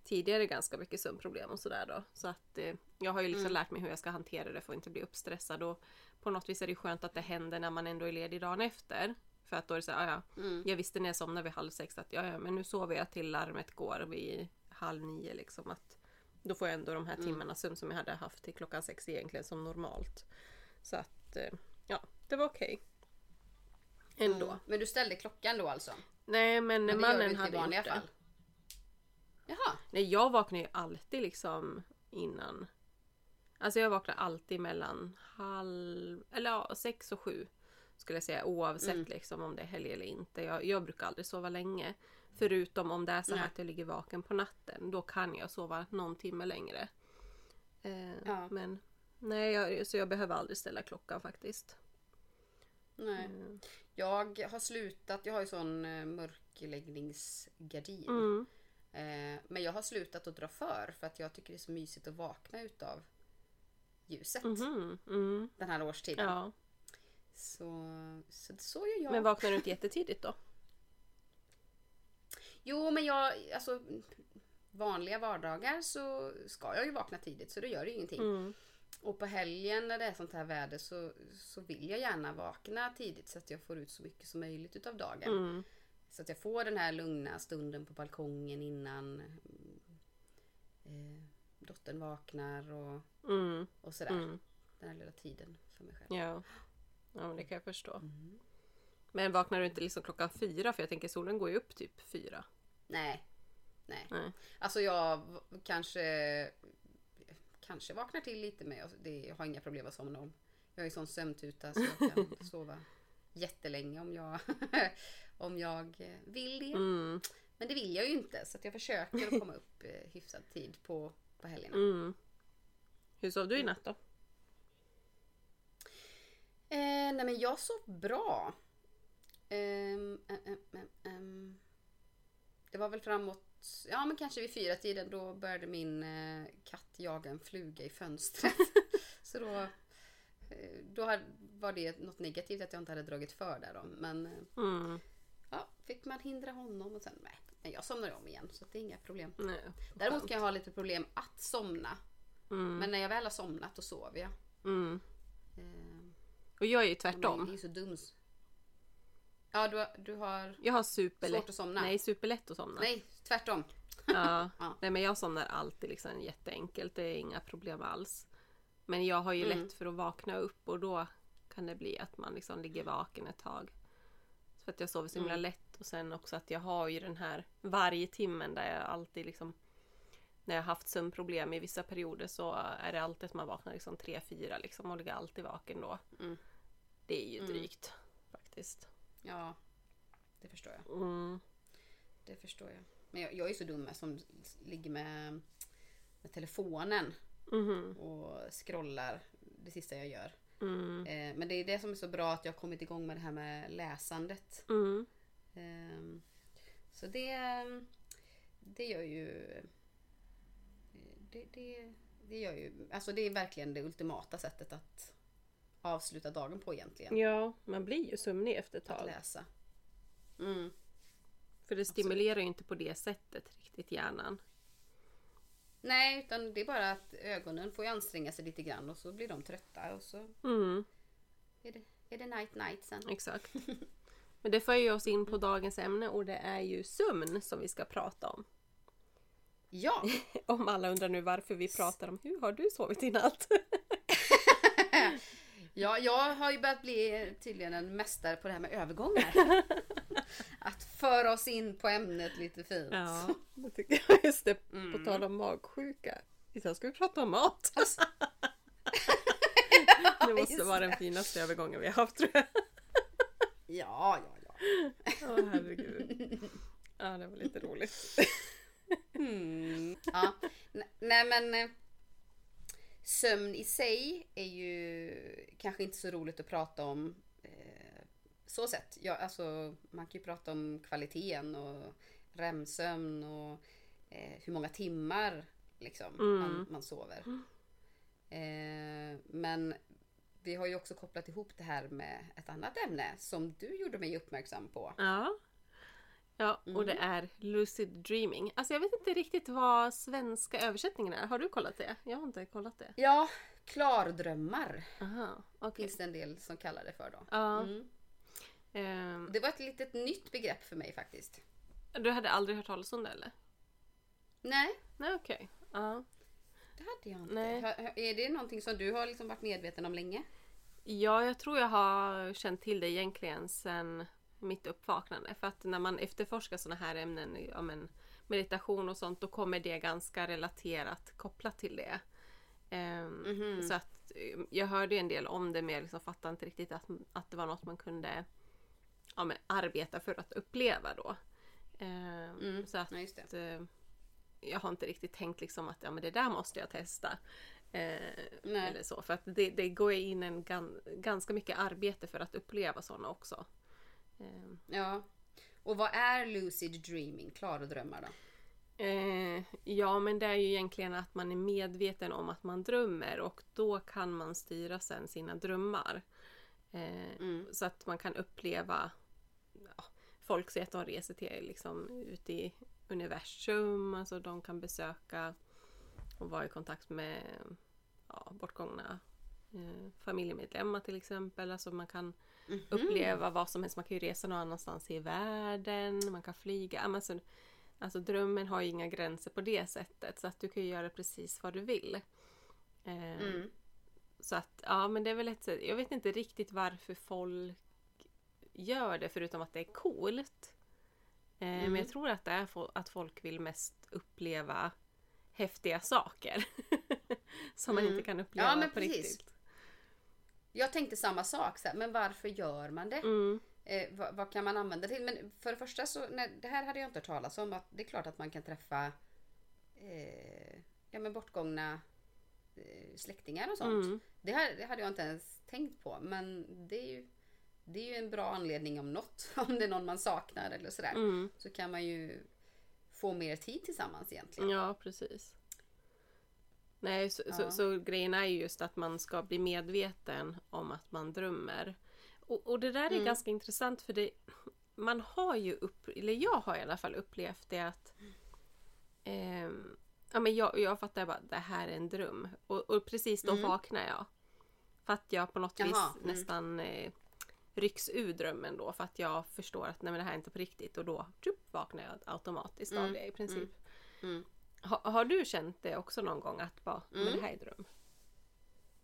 Speaker 1: tidigare ganska mycket sömnproblem och sådär då. Så att eh, jag har ju liksom
Speaker 2: Mm.
Speaker 1: lärt mig hur jag ska hantera det för att inte bli uppstressad. Och på något vis är det skönt att det händer när man ändå är ledig dagen efter. För att då är det så här, "Ah, ja,
Speaker 2: Mm.
Speaker 1: jag visste när jag somnade vid halv sex att ja, ja, men nu sover jag till larmet går vid halv nio liksom. Att då får jag ändå de här
Speaker 2: Mm.
Speaker 1: timmarna sömn som jag hade haft till klockan sex egentligen som normalt. Så att eh, ja, det var okej. Ändå.
Speaker 2: Mm. Men du ställde klockan då alltså?
Speaker 1: Nej men,
Speaker 2: Men
Speaker 1: mannen hade
Speaker 2: vanliga
Speaker 1: gjort det.
Speaker 2: Jaha.
Speaker 1: Nej jag vaknar ju alltid liksom innan. Alltså jag vaknar alltid mellan halv, eller ja, sex och sju. Skulle jag säga oavsett
Speaker 2: Mm.
Speaker 1: liksom om det är helg eller inte. Jag, jag brukar aldrig sova länge. Förutom om det är så här att jag ligger vaken på natten. Då kan jag sova någon timme längre. Eh,
Speaker 2: Ja.
Speaker 1: Men nej, jag, så jag behöver aldrig ställa klockan faktiskt.
Speaker 2: Nej.
Speaker 1: Mm.
Speaker 2: Jag har slutat, jag har ju sån eh, mörkläggningsgardin.
Speaker 1: Mm.
Speaker 2: Eh, men jag har slutat att dra för för att jag tycker det är så mysigt att vakna utav ljuset
Speaker 1: Mhm. Mm.
Speaker 2: den här årstiden.
Speaker 1: Ja.
Speaker 2: Så, så, så gör jag.
Speaker 1: Men vaknar du inte jättetidigt då?
Speaker 2: Jo men jag, alltså vanliga vardagar så ska jag ju vakna tidigt så det gör ingenting.
Speaker 1: Mm.
Speaker 2: Och på helgen när det är sånt här väder så, så vill jag gärna vakna tidigt så att jag får ut så mycket som möjligt utav dagen.
Speaker 1: Mm.
Speaker 2: Så att jag får den här lugna stunden på balkongen innan eh, dottern vaknar och,
Speaker 1: Mm.
Speaker 2: och sådär.
Speaker 1: Mm.
Speaker 2: Den här lilla tiden för mig själv.
Speaker 1: Ja. ja, men det kan jag förstå.
Speaker 2: Mm.
Speaker 1: Men vaknar du inte liksom klockan fyra? För jag tänker solen går ju upp typ fyra.
Speaker 2: Nej. Nej.
Speaker 1: Nej.
Speaker 2: Alltså jag kanske kanske vaknar till lite men jag, det, jag har inga problem att somna om. Jag är ju sån sömntuta så jag kan sova jättelänge om jag, om jag eh, vill det.
Speaker 1: Mm.
Speaker 2: Men det vill jag ju inte så att jag försöker att komma upp eh, hyfsad tid på, på helgerna.
Speaker 1: Mm. Hur sov du i natt då?
Speaker 2: Eh, nej men jag sov bra. Em, em, em. Det var väl framåt, ja men kanske vid fyra tiden då började min eh, katt jaga en fluga i fönstret. Så då, eh, då var det något negativt att jag inte hade dragit för där då. Men eh,
Speaker 1: Mm.
Speaker 2: Fick man hindra honom och sen nej. Men jag somnar om igen så det är inga problem.
Speaker 1: Nej.
Speaker 2: Däremot kan jag ha lite problem att somna.
Speaker 1: Mm.
Speaker 2: Men när jag väl har somnat då sover jag.
Speaker 1: Mm.
Speaker 2: Eh,
Speaker 1: Och jag är ju
Speaker 2: men Det
Speaker 1: tvärtom.
Speaker 2: är så dums. Ja, du du har
Speaker 1: Jag har superlätt.
Speaker 2: svårt att somna.
Speaker 1: Nej, superlätt att somna.
Speaker 2: Nej, tvärtom.
Speaker 1: Ja.
Speaker 2: Ja.
Speaker 1: Nej men jag somnar alltid liksom jätteenkelt. Det är inga problem alls. Men jag har ju
Speaker 2: Mm.
Speaker 1: lätt för att vakna upp och då kan det bli att man liksom ligger vaken ett tag. För att jag sover så himla
Speaker 2: Mm.
Speaker 1: Och sen också att jag har ju den här varje timmen där jag alltid liksom när jag haft sömnproblem i vissa perioder så är det alltid att man vaknar liksom 3-4 liksom och ligger alltid vaken då.
Speaker 2: Mm.
Speaker 1: Det är ju
Speaker 2: Mm.
Speaker 1: drygt faktiskt.
Speaker 2: Ja, det förstår jag.
Speaker 1: Mm.
Speaker 2: Det förstår jag. Men jag, jag är så dum som ligger med, med telefonen
Speaker 1: Mhm.
Speaker 2: och scrollar det sista jag gör.
Speaker 1: Mm.
Speaker 2: Eh, men det är det som är så bra att jag har kommit igång med det här med läsandet.
Speaker 1: Mm.
Speaker 2: Eh, så det, det gör ju... Det, det, det gör ju... Alltså det är verkligen det ultimata sättet att avsluta dagen på egentligen.
Speaker 1: Ja, man blir ju sömnig efter ett
Speaker 2: Att
Speaker 1: tag.
Speaker 2: läsa. Mm.
Speaker 1: För det stimulerar ju inte på det sättet riktigt hjärnan.
Speaker 2: Nej, utan det är bara att ögonen får ju anstränga sig lite grann och så blir de trötta och så
Speaker 1: Mm,
Speaker 2: är det, är det night night sen.
Speaker 1: exakt. Men det för ju oss in på dagens ämne och det är ju sömn som vi ska prata om.
Speaker 2: Ja,
Speaker 1: Om alla undrar nu varför vi pratar om hur har du sovit i natt?
Speaker 2: ja, jag har ju börjat bli tydligen en mästare på det här med övergångar. Att föra oss in på ämnet lite fint.
Speaker 1: Ja, det tycker jag. Just det, på
Speaker 2: Mm.
Speaker 1: tal om magsjuka. Sen ska vi prata om mat.
Speaker 2: Alltså-
Speaker 1: Det måste vara den finaste övergången vi har haft tror jag.
Speaker 2: Ja, ja, ja.
Speaker 1: Åh herregud. Ja, det var lite roligt.
Speaker 2: Mm. ja. Nej men eh, sömn i sig är ju kanske inte så roligt att prata om eh, så sett. Ja, alltså, man kan ju prata om kvaliteten och REM-sömn och eh, hur många timmar liksom,
Speaker 1: Mm.
Speaker 2: man, man sover. Eh, men vi har ju också kopplat ihop det här med ett annat ämne som du gjorde mig uppmärksam på.
Speaker 1: Ja. Ja, och det är lucid dreaming. Alltså jag vet inte riktigt vad svenska översättningen är. Har du kollat det? Jag har inte kollat det.
Speaker 2: Ja, klardrömmar
Speaker 1: Aha, okej.
Speaker 2: finns det en del som kallar det för då.
Speaker 1: Ja.
Speaker 2: Mm.
Speaker 1: ehm,
Speaker 2: Det var ett litet nytt begrepp för mig faktiskt.
Speaker 1: du hade aldrig hört talas om det eller?
Speaker 2: Nej,
Speaker 1: Nej, okej. Ja.
Speaker 2: Det hade jag inte.
Speaker 1: Nej.
Speaker 2: Är det någonting som du har liksom varit medveten om länge?
Speaker 1: Ja, jag tror jag har känt till det egentligen sen mitt uppvaknande. För att när man efterforskar sådana här ämnen, ja, men meditation och sånt, då kommer det ganska relaterat kopplat till det. Ehm,
Speaker 2: Mhm.
Speaker 1: Så att eh, jag hörde en del om det men jag liksom fattade inte riktigt att, att det var något man kunde ja, men arbeta för att uppleva då. Ehm,
Speaker 2: Mm,
Speaker 1: Så att
Speaker 2: ja,
Speaker 1: eh, jag har inte riktigt tänkt liksom att ja, men det där måste jag testa. Eh, eller så. För att det, det går in en gan, ganska mycket arbete för att uppleva sådana också. Eh,
Speaker 2: Ja. Och vad är lucid dreaming, klardrömmar då?
Speaker 1: Eh, ja, men det är ju egentligen att man är medveten om att man drömmer och då kan man styra sen sina drömmar. Eh,
Speaker 2: Mm.
Speaker 1: Så att man kan uppleva ja, Folk säger att de reser till liksom ut i universum, alltså de kan besöka och vara i kontakt med ja, bortgångna eh, familjemedlemmar till exempel. Alltså man kan
Speaker 2: Mhm.
Speaker 1: uppleva vad som helst. Man kan ju resa någon annanstans i världen, man kan flyga. Alltså, alltså drömmen har ju inga gränser på det sättet så att du kan ju göra precis vad du vill. Eh,
Speaker 2: Mm.
Speaker 1: Så att, ja men det är väl ett sätt. Jag vet inte riktigt varför folk gör det förutom att det är coolt. Eh, Men
Speaker 2: Mm.
Speaker 1: jag tror att det är att folk vill mest uppleva häftiga saker. Som man
Speaker 2: Mm.
Speaker 1: inte kan uppleva
Speaker 2: Ja, men
Speaker 1: på
Speaker 2: precis.
Speaker 1: riktigt.
Speaker 2: Jag tänkte samma sak, så här, men varför gör man det?
Speaker 1: Mm.
Speaker 2: Eh, vad, vad kan man använda det till? Men för det första så, nej, det här hade jag inte hört talas om. Att det är klart att man kan träffa eh, ja, men bortgångna eh, släktingar och sånt.
Speaker 1: Mm.
Speaker 2: Det, här, det hade jag inte ens tänkt på. Men det är ju, det är ju en bra anledning om något. Om det är någon man saknar eller sådär.
Speaker 1: Mm.
Speaker 2: Så kan man ju få mer tid tillsammans egentligen.
Speaker 1: Ja, precis. Nej, så,
Speaker 2: Ja.
Speaker 1: så, så grejen är ju just att man ska bli medveten om att man drömmer. Och, och det där är
Speaker 2: Mm.
Speaker 1: ganska intressant för det man har ju upp, eller jag har i alla fall upplevt det att ehm, ja, men jag, jag fattar bara det här är en dröm. Och, och precis då
Speaker 2: Mm.
Speaker 1: vaknar jag. För att jag på något
Speaker 2: Jaha,
Speaker 1: vis
Speaker 2: mm.
Speaker 1: nästan eh, rycks ur drömmen då för att jag förstår att nej, men det här är inte på riktigt och då tjup, vaknar jag automatiskt av
Speaker 2: Mm,
Speaker 1: det i princip.
Speaker 2: Mm.
Speaker 1: Ha, har du känt det också någon gång att bara, men
Speaker 2: Mm.
Speaker 1: det här är dröm?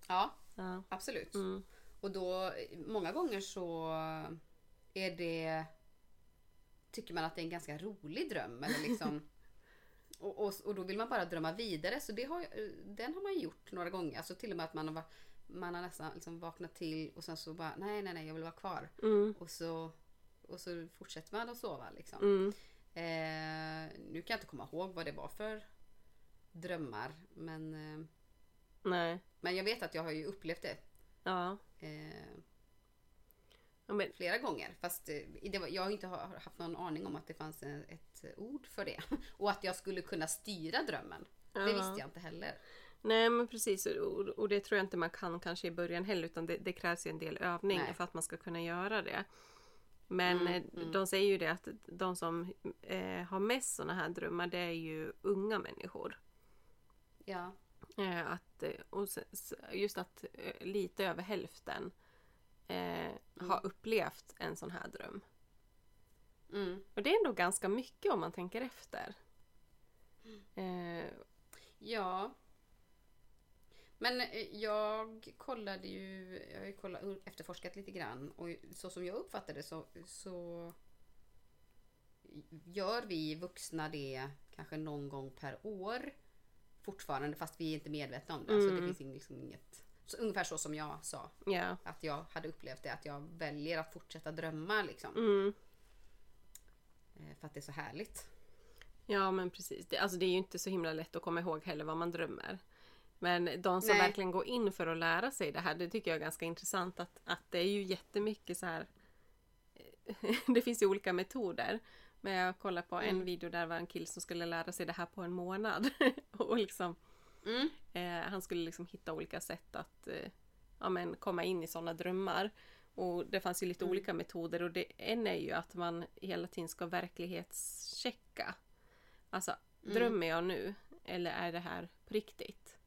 Speaker 2: Ja,
Speaker 1: Ja.
Speaker 2: absolut.
Speaker 1: Mm.
Speaker 2: Och då, många gånger så är det... Tycker man att det är en ganska rolig dröm. Eller liksom, och, och, och då vill man bara drömma vidare. Så det har, den har man gjort några gånger. Alltså till och med att man har, va- man har nästan liksom vaknat till och sen så bara nej, nej, nej, jag vill vara kvar.
Speaker 1: Mm.
Speaker 2: Och så, och så fortsätter man att sova liksom.
Speaker 1: Mm.
Speaker 2: Eh, nu kan jag inte komma ihåg vad det var för drömmar. Men, eh,
Speaker 1: Nej.
Speaker 2: men jag vet att jag har ju upplevt det.
Speaker 1: Ja.
Speaker 2: Eh,
Speaker 1: Ja, men,
Speaker 2: flera gånger. Fast eh, det var, jag har inte ha- haft någon aning om att det fanns en- ett ord för det. Och att jag skulle kunna styra drömmen. Det
Speaker 1: Ja.
Speaker 2: visste jag inte heller.
Speaker 1: Nej men precis och, och det tror jag inte man kan kanske i början heller utan det, det krävs ju en del övning
Speaker 2: Nej.
Speaker 1: för att man ska kunna göra det. Men
Speaker 2: Mm,
Speaker 1: eh,
Speaker 2: mm.
Speaker 1: de säger ju det att de som eh, har mest sådana här drömmar det är ju unga människor.
Speaker 2: Ja.
Speaker 1: Eh, att, eh, och just att eh, lite över hälften eh, har upplevt en sån här dröm.
Speaker 2: Mm.
Speaker 1: Och det är ändå ganska mycket om man tänker efter. Eh,
Speaker 2: Ja. Men eh, jag kollade ju, jag har ju kollat, efterforskat lite grann och så som jag uppfattade det så, så gör vi vuxna det kanske någon gång per år fortfarande fast vi är inte medvetna om det. Alltså det
Speaker 1: Mm.
Speaker 2: finns liksom inget, så ungefär så som jag sa.
Speaker 1: ja.
Speaker 2: Att jag hade upplevt det, att jag väljer att fortsätta drömma liksom.
Speaker 1: Mm.
Speaker 2: Eh, För att det är så härligt.
Speaker 1: Ja men precis. Det, alltså det är ju inte så himla lätt att komma ihåg heller vad man drömmer. Men de som
Speaker 2: Nej.
Speaker 1: verkligen går in för att lära sig det här, det tycker jag är ganska intressant att, att det är ju jättemycket så här. det finns ju olika metoder. Men jag kollade på en
Speaker 2: Mm.
Speaker 1: video där var en kille som skulle lära sig det här på en månad. och liksom,
Speaker 2: Mm.
Speaker 1: eh, han skulle liksom hitta olika sätt att eh, ja, men komma in i sådana drömmar. Och det fanns ju lite
Speaker 2: Mm.
Speaker 1: olika metoder och det, en är ju att man hela tiden ska verklighetschecka. Alltså,
Speaker 2: Mm.
Speaker 1: drömmer jag nu? Eller är det här på riktigt?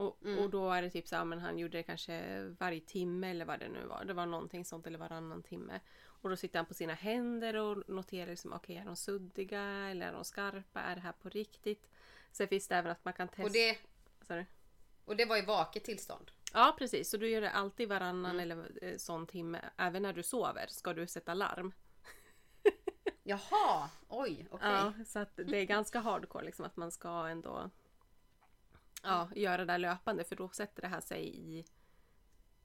Speaker 1: Och,
Speaker 2: Mm.
Speaker 1: och då är det typ så här, men han gjorde det kanske varje timme eller vad det nu var. Det var någonting sånt eller varannan timme. Och då sitter han på sina händer och noterar liksom, okej är de suddiga eller är de skarpa? Är det här på riktigt? Sen finns det även att man kan testa...
Speaker 2: Och, det,
Speaker 1: Sorry.
Speaker 2: och det var i vaket tillstånd.
Speaker 1: Ja precis, så du gör det alltid varannan
Speaker 2: Mm.
Speaker 1: eller eh, sån timme. Även när du sover ska du sätta larm.
Speaker 2: Jaha, oj, okej.
Speaker 1: Ja, så att det är ganska hardcore liksom att man ska ändå ja, göra det där löpande för då sätter det här sig i,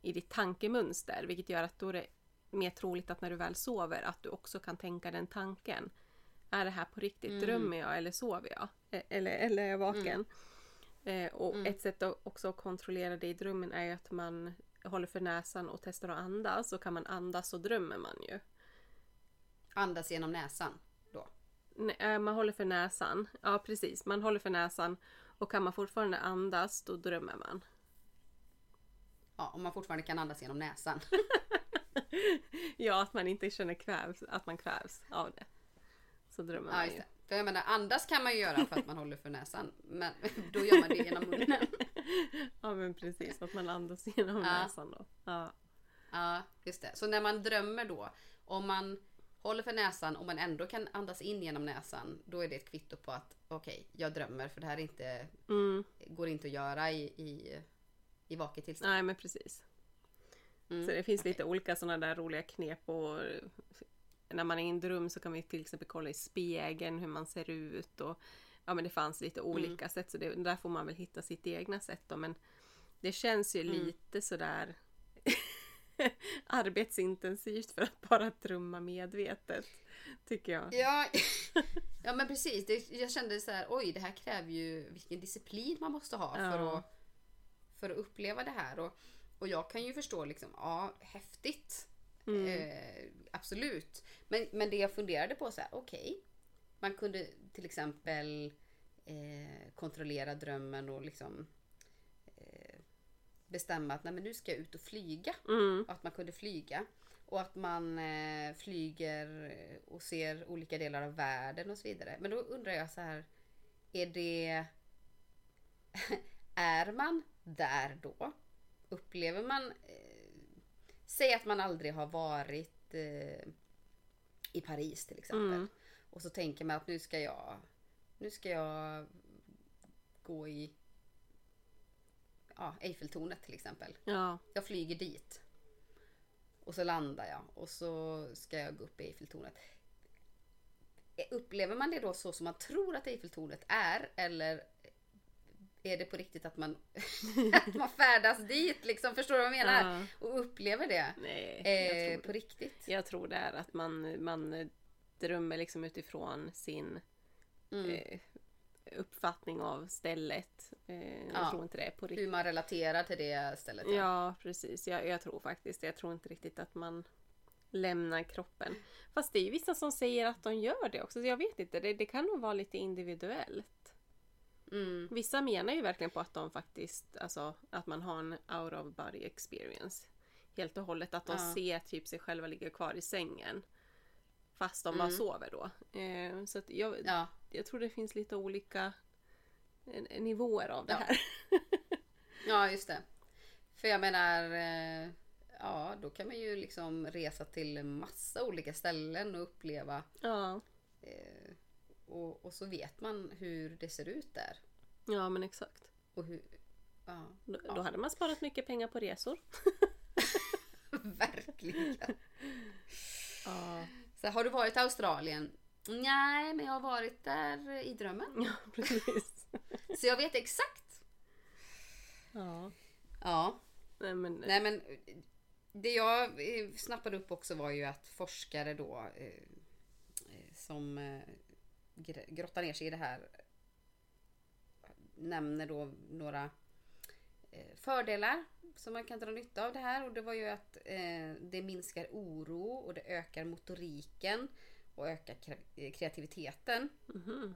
Speaker 1: i ditt tankemönster vilket gör att då är det mer troligt att när du väl sover att du också kan tänka den tanken. Är det här på riktigt?
Speaker 2: Mm.
Speaker 1: Drömmer jag eller sover jag? E- Eller, eller är jag vaken? Eh, och
Speaker 2: Mm.
Speaker 1: ett sätt att också kontrollera det i drömmen är ju att man håller för näsan och testar att andas. Så kan man andas så drömmer man ju.
Speaker 2: Andas genom näsan då.
Speaker 1: Nej, eh, man håller för näsan. Ja, precis. Man håller för näsan. Och kan man fortfarande andas, då drömmer man.
Speaker 2: Ja, om man fortfarande kan andas genom näsan.
Speaker 1: ja, att man inte känner kvävs, att man kvävs av det. Så drömmer
Speaker 2: Ja,
Speaker 1: man ju.
Speaker 2: För jag menar, andas kan man ju göra för att man håller för näsan. Men då gör man det genom munnen.
Speaker 1: Ja, men precis. Att man andas genom
Speaker 2: Ja.
Speaker 1: näsan då. Ja.
Speaker 2: Ja, just det. Så när man drömmer då, om man håller för näsan och man ändå kan andas in genom näsan, då är det ett kvitto på att okej, jag drömmer för det här är inte,
Speaker 1: Mm.
Speaker 2: går inte att göra i, i, i vaket tillstånd.
Speaker 1: Nej, men precis.
Speaker 2: Mm,
Speaker 1: Så det finns
Speaker 2: okej.
Speaker 1: lite olika sådana där roliga knep och när man är i en dröm så kan vi till exempel kolla i spegeln hur man ser ut och ja men det fanns lite
Speaker 2: Mm.
Speaker 1: olika sätt så det, där får man väl hitta sitt egna sätt då men det känns ju
Speaker 2: Mm.
Speaker 1: lite sådär arbetsintensivt för att bara drömma medvetet tycker jag.
Speaker 2: Ja, ja men precis. Det, jag kände så här, oj det här kräver ju vilken disciplin man måste ha för,
Speaker 1: Ja.
Speaker 2: att, för att uppleva det här. Och, och jag kan ju förstå liksom, ja häftigt.
Speaker 1: Mm.
Speaker 2: Eh, absolut. Men, men det jag funderade på så här, okej. man kunde till exempel eh, kontrollera drömmen och liksom bestämma att nej, men nu ska jag ut och flyga.
Speaker 1: Mm.
Speaker 2: Och att man kunde flyga. Och att man eh, flyger och ser olika delar av världen och så vidare. Men då undrar jag så här. Är det... är man där då? Upplever man... Eh, säg att man aldrig har varit eh, i Paris till exempel.
Speaker 1: Mm.
Speaker 2: Och så tänker man att nu ska jag... Nu ska jag gå i ja, Eiffeltornet till exempel.
Speaker 1: Ja.
Speaker 2: Jag flyger dit. Och så landar jag och så ska jag gå upp i Eiffeltornet. Upplever man det då så som man tror att Eiffeltornet är eller är det på riktigt att man, att man färdas dit liksom? Förstår du vad jag menar?
Speaker 1: Ja.
Speaker 2: Och upplever det
Speaker 1: Nej,
Speaker 2: eh, på
Speaker 1: tror,
Speaker 2: riktigt.
Speaker 1: jag tror det är att man, man drömmer liksom utifrån sin
Speaker 2: Mm.
Speaker 1: eh, uppfattning av stället. Eh, jag
Speaker 2: Ja.
Speaker 1: tror inte det på riktigt.
Speaker 2: Hur man relaterar till det stället.
Speaker 1: Ja, precis. Jag, jag tror faktiskt Jag tror inte riktigt att man lämnar kroppen. Fast det är ju vissa som säger att de gör det också. Så jag vet inte. Det, det kan nog vara lite individuellt.
Speaker 2: Mm.
Speaker 1: Vissa menar ju verkligen på att de faktiskt, alltså att man har en out of body experience. Helt och hållet. Att de
Speaker 2: Ja.
Speaker 1: ser typ sig själva ligga kvar i sängen. Fast de bara
Speaker 2: Mm.
Speaker 1: sover då. Eh, så jag,
Speaker 2: Ja.
Speaker 1: Jag tror det finns lite olika eh, nivåer av det här.
Speaker 2: ja, just det. För jag menar, eh, ja då kan man ju liksom resa till massa olika ställen och uppleva
Speaker 1: Ja,
Speaker 2: Eh, och, och så vet man hur det ser ut där.
Speaker 1: ja men exakt.
Speaker 2: Och hur... Ja,
Speaker 1: Då,
Speaker 2: Ja.
Speaker 1: då hade man sparat mycket pengar på resor.
Speaker 2: verkligen.
Speaker 1: Ja,
Speaker 2: Så har du varit i Australien? Nej, men jag har varit där i drömmen.
Speaker 1: ja precis.
Speaker 2: Så jag vet exakt.
Speaker 1: Ja,
Speaker 2: Ja,
Speaker 1: nej men
Speaker 2: nej men det jag eh, snappade upp också var ju att forskare då eh, eh, som eh, gr- grottar ner sig i det här nämner då några eh, fördelar som man kan dra nytta av det här och det var ju att eh, det minskar oro och det ökar motoriken och eh, kreativiteten.
Speaker 1: mhm.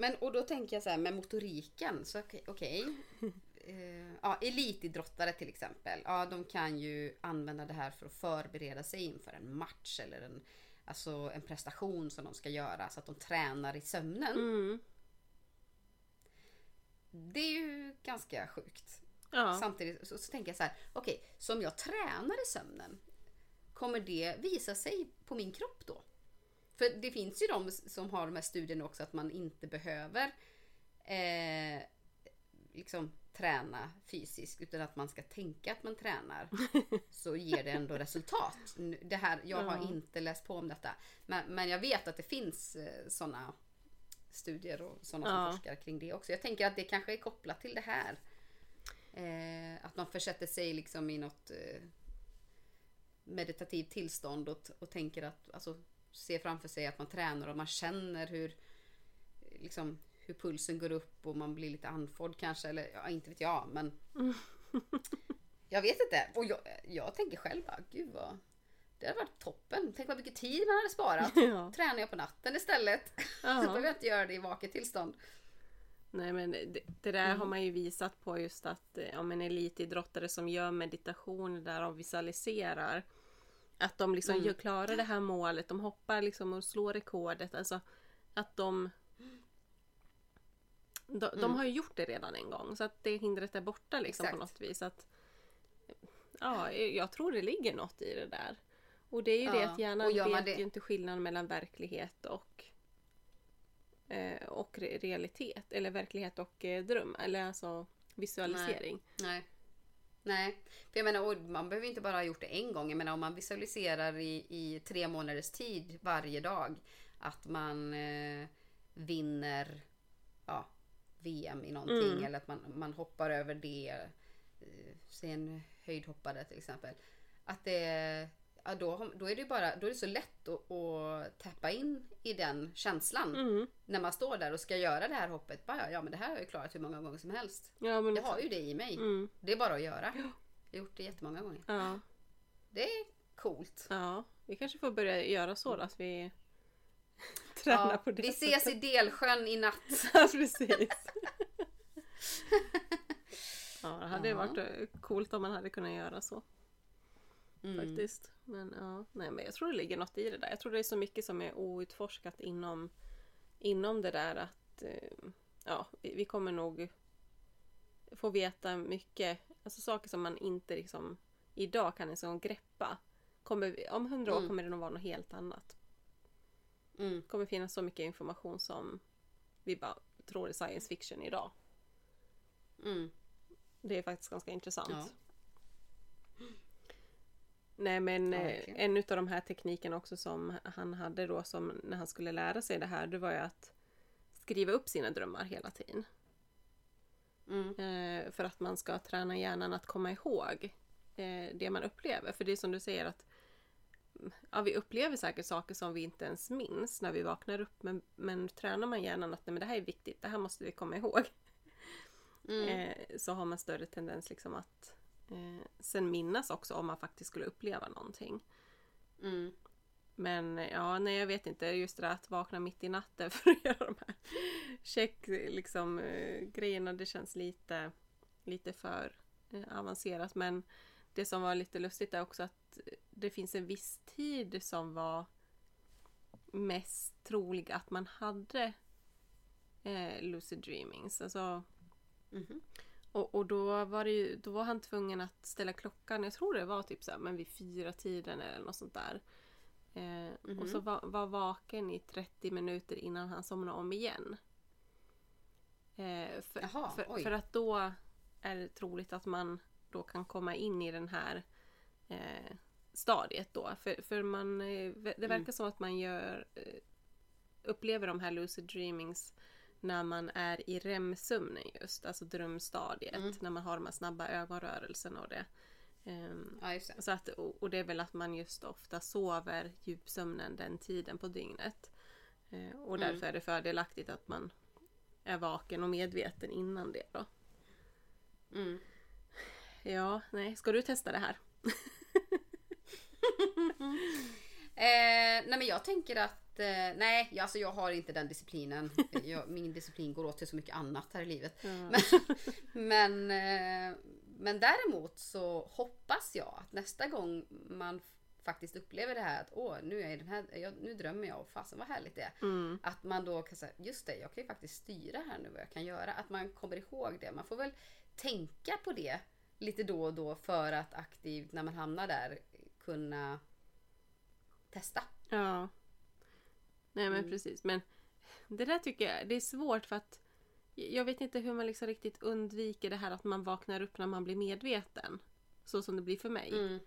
Speaker 2: Men och då tänker jag så här med motoriken, så okej. okej. Eh, ja, elitidrottare till exempel. Ja, de kan ju använda det här för att förbereda sig inför en match eller en, alltså en prestation som de ska göra så att de tränar i sömnen.
Speaker 1: Mm.
Speaker 2: Det är ju ganska sjukt.
Speaker 1: Ja.
Speaker 2: Samtidigt så, så tänker jag så här, okej, så om jag tränar i sömnen, kommer det visa sig på min kropp då? För det finns ju de som har de här studierna också att man inte behöver eh, liksom träna fysiskt utan att man ska tänka att man tränar så ger det ändå resultat. Det här, jag har inte läst på om detta men, men jag vet att det finns eh, sådana studier och sådana som
Speaker 1: Ja.
Speaker 2: forskar kring det också. Jag tänker att det kanske är kopplat till det här. Eh, att man försätter sig liksom i något eh, meditativt tillstånd och, och tänker att, alltså ser framför sig att man tränar och man känner hur liksom hur pulsen går upp och man blir lite andfådd kanske eller ja, inte vet jag men jag vet inte och jag, jag tänker själv bara gud vad det hade varit toppen. Tänk vad mycket tid man hade sparat.
Speaker 1: Ja.
Speaker 2: Tränar jag på natten istället. Så
Speaker 1: Ja.
Speaker 2: behöver jag inte göra det i vaket tillstånd.
Speaker 1: Nej men det, det där har man ju visat på just att om en elitidrottare som gör meditation där de visualiserar att de liksom
Speaker 2: Mm.
Speaker 1: klarar det här målet, de hoppar liksom och slår rekordet. Alltså att de de, de
Speaker 2: Mm.
Speaker 1: har ju gjort det redan en gång så att det hindret är borta liksom på
Speaker 2: Exakt.
Speaker 1: något vis. Att, ja, jag tror det ligger något i det där. Och det är ju det
Speaker 2: Ja,
Speaker 1: att hjärnan vet
Speaker 2: det-
Speaker 1: ju inte skillnaden mellan verklighet och eh, och re- realitet. Eller verklighet och eh, dröm. Eller alltså visualisering.
Speaker 2: Nej. Nej, för jag menar, man behöver inte bara ha gjort det en gång. Jag menar om man visualiserar i, i tre månaders tid varje dag att man eh, vinner ja, VM i någonting
Speaker 1: Mm.
Speaker 2: eller att man, man hoppar över det. Eh, säg en höjdhoppare till exempel. Att det, ja, då, då är det bara, då är det så lätt att, att tappa in i den känslan.
Speaker 1: Mm.
Speaker 2: När man står där och ska göra det här hoppet. Bara, ja men det här har jag ju klarat hur många gånger som helst.
Speaker 1: Ja, men
Speaker 2: Jag har ju det i mig.
Speaker 1: mm.
Speaker 2: Det är bara att göra. Jag har gjort det jättemånga gånger.
Speaker 1: ja,
Speaker 2: Det är coolt.
Speaker 1: ja, vi kanske får börja göra så då. Att vi tränar
Speaker 2: Ja,
Speaker 1: på det
Speaker 2: vi ses i Delsjön i natt.
Speaker 1: Ja, precis. ja, Ja, det hade
Speaker 2: Ja.
Speaker 1: varit eh, coolt om man hade kunnat göra så.
Speaker 2: Mm.
Speaker 1: Faktiskt. Men ja, nej men jag tror det ligger något i det där. Jag tror det är så mycket som är outforskat inom, inom det där att eh, ja, vi, kommer nog få veta mycket, alltså saker som man inte liksom idag kan liksom greppa. Kommer, vi- om hundra år
Speaker 2: Mm.
Speaker 1: kommer det nog vara något helt annat.
Speaker 2: Mm.
Speaker 1: Det kommer finnas så mycket information som vi bara tror är science fiction idag.
Speaker 2: Mm.
Speaker 1: Det är faktiskt ganska intressant.
Speaker 2: Ja.
Speaker 1: Nej men
Speaker 2: Ja,
Speaker 1: eh, en av de här teknikerna också som han hade då som när han skulle lära sig det här det var ju att skriva upp sina drömmar hela tiden.
Speaker 2: Mm.
Speaker 1: Eh, för att man ska träna hjärnan att komma ihåg eh, det man upplever. För det är som du säger att ja, vi upplever säkert saker som vi inte ens minns när vi vaknar upp. Men, men tränar man hjärnan att nej, men det här är viktigt, det här måste vi komma ihåg.
Speaker 2: Mm.
Speaker 1: Så har man större tendens liksom att eh, sen minnas också om man faktiskt skulle uppleva någonting.
Speaker 2: Mm.
Speaker 1: Men ja, nej jag vet inte. Just det där att vakna mitt i natten för att göra de här check liksom, eh, grejerna. Det känns lite, lite för eh, avancerat. Men det som var lite lustigt är också att det finns en viss tid som var mest trolig att man hade eh, lucid dreamings. Alltså,
Speaker 2: Mhm.
Speaker 1: Och, och då var det ju, då var han tvungen att ställa klockan, jag tror det var typ så här, men vid fyra tiden eller något sånt där. Eh,
Speaker 2: Mhm.
Speaker 1: Och så var, var vaken i 30 minuter innan han somnade om igen. Eh, för,
Speaker 2: Jaha,
Speaker 1: för, för att då är det troligt att man då kan komma in i den här eh, stadiet då. För, för man, eh, det verkar
Speaker 2: Mm.
Speaker 1: som att man gör eh, upplever de här lucid dreamings när man är i REM-sömnen just, alltså drömstadiet.
Speaker 2: Mm.
Speaker 1: När man har de här snabba ögonrörelserna och det.
Speaker 2: Ja, det.
Speaker 1: så att, och det är väl att man just ofta sover djupsömnen den tiden på dygnet. Eh, och
Speaker 2: Mm.
Speaker 1: därför är det fördelaktigt att man är vaken och medveten innan det då.
Speaker 2: Mm.
Speaker 1: Ja, nej, ska du testa det här?
Speaker 2: Eh, nej men jag tänker att, eh, nej jag- alltså jag har inte den disciplinen. Jag, min disciplin går åt till så mycket annat här i livet.
Speaker 1: Ja.
Speaker 2: Men, eh, men däremot så hoppas jag att nästa gång man faktiskt upplever det här att åh nu, är den här, jag, nu drömmer jag och fasen vad härligt det är.
Speaker 1: Mm,
Speaker 2: Att man då kan säga, just det, jag kan ju faktiskt styra här nu vad jag kan göra. Att man kommer ihåg det. Man får väl tänka på det lite då och då för att aktivt när man hamnar där kunna testa.
Speaker 1: ja. Nej men
Speaker 2: Mm.
Speaker 1: precis. Men det där tycker jag det är svårt för att jag vet inte hur man liksom riktigt undviker det här att man vaknar upp när man blir medveten. Så som det blir för mig.
Speaker 2: Mm.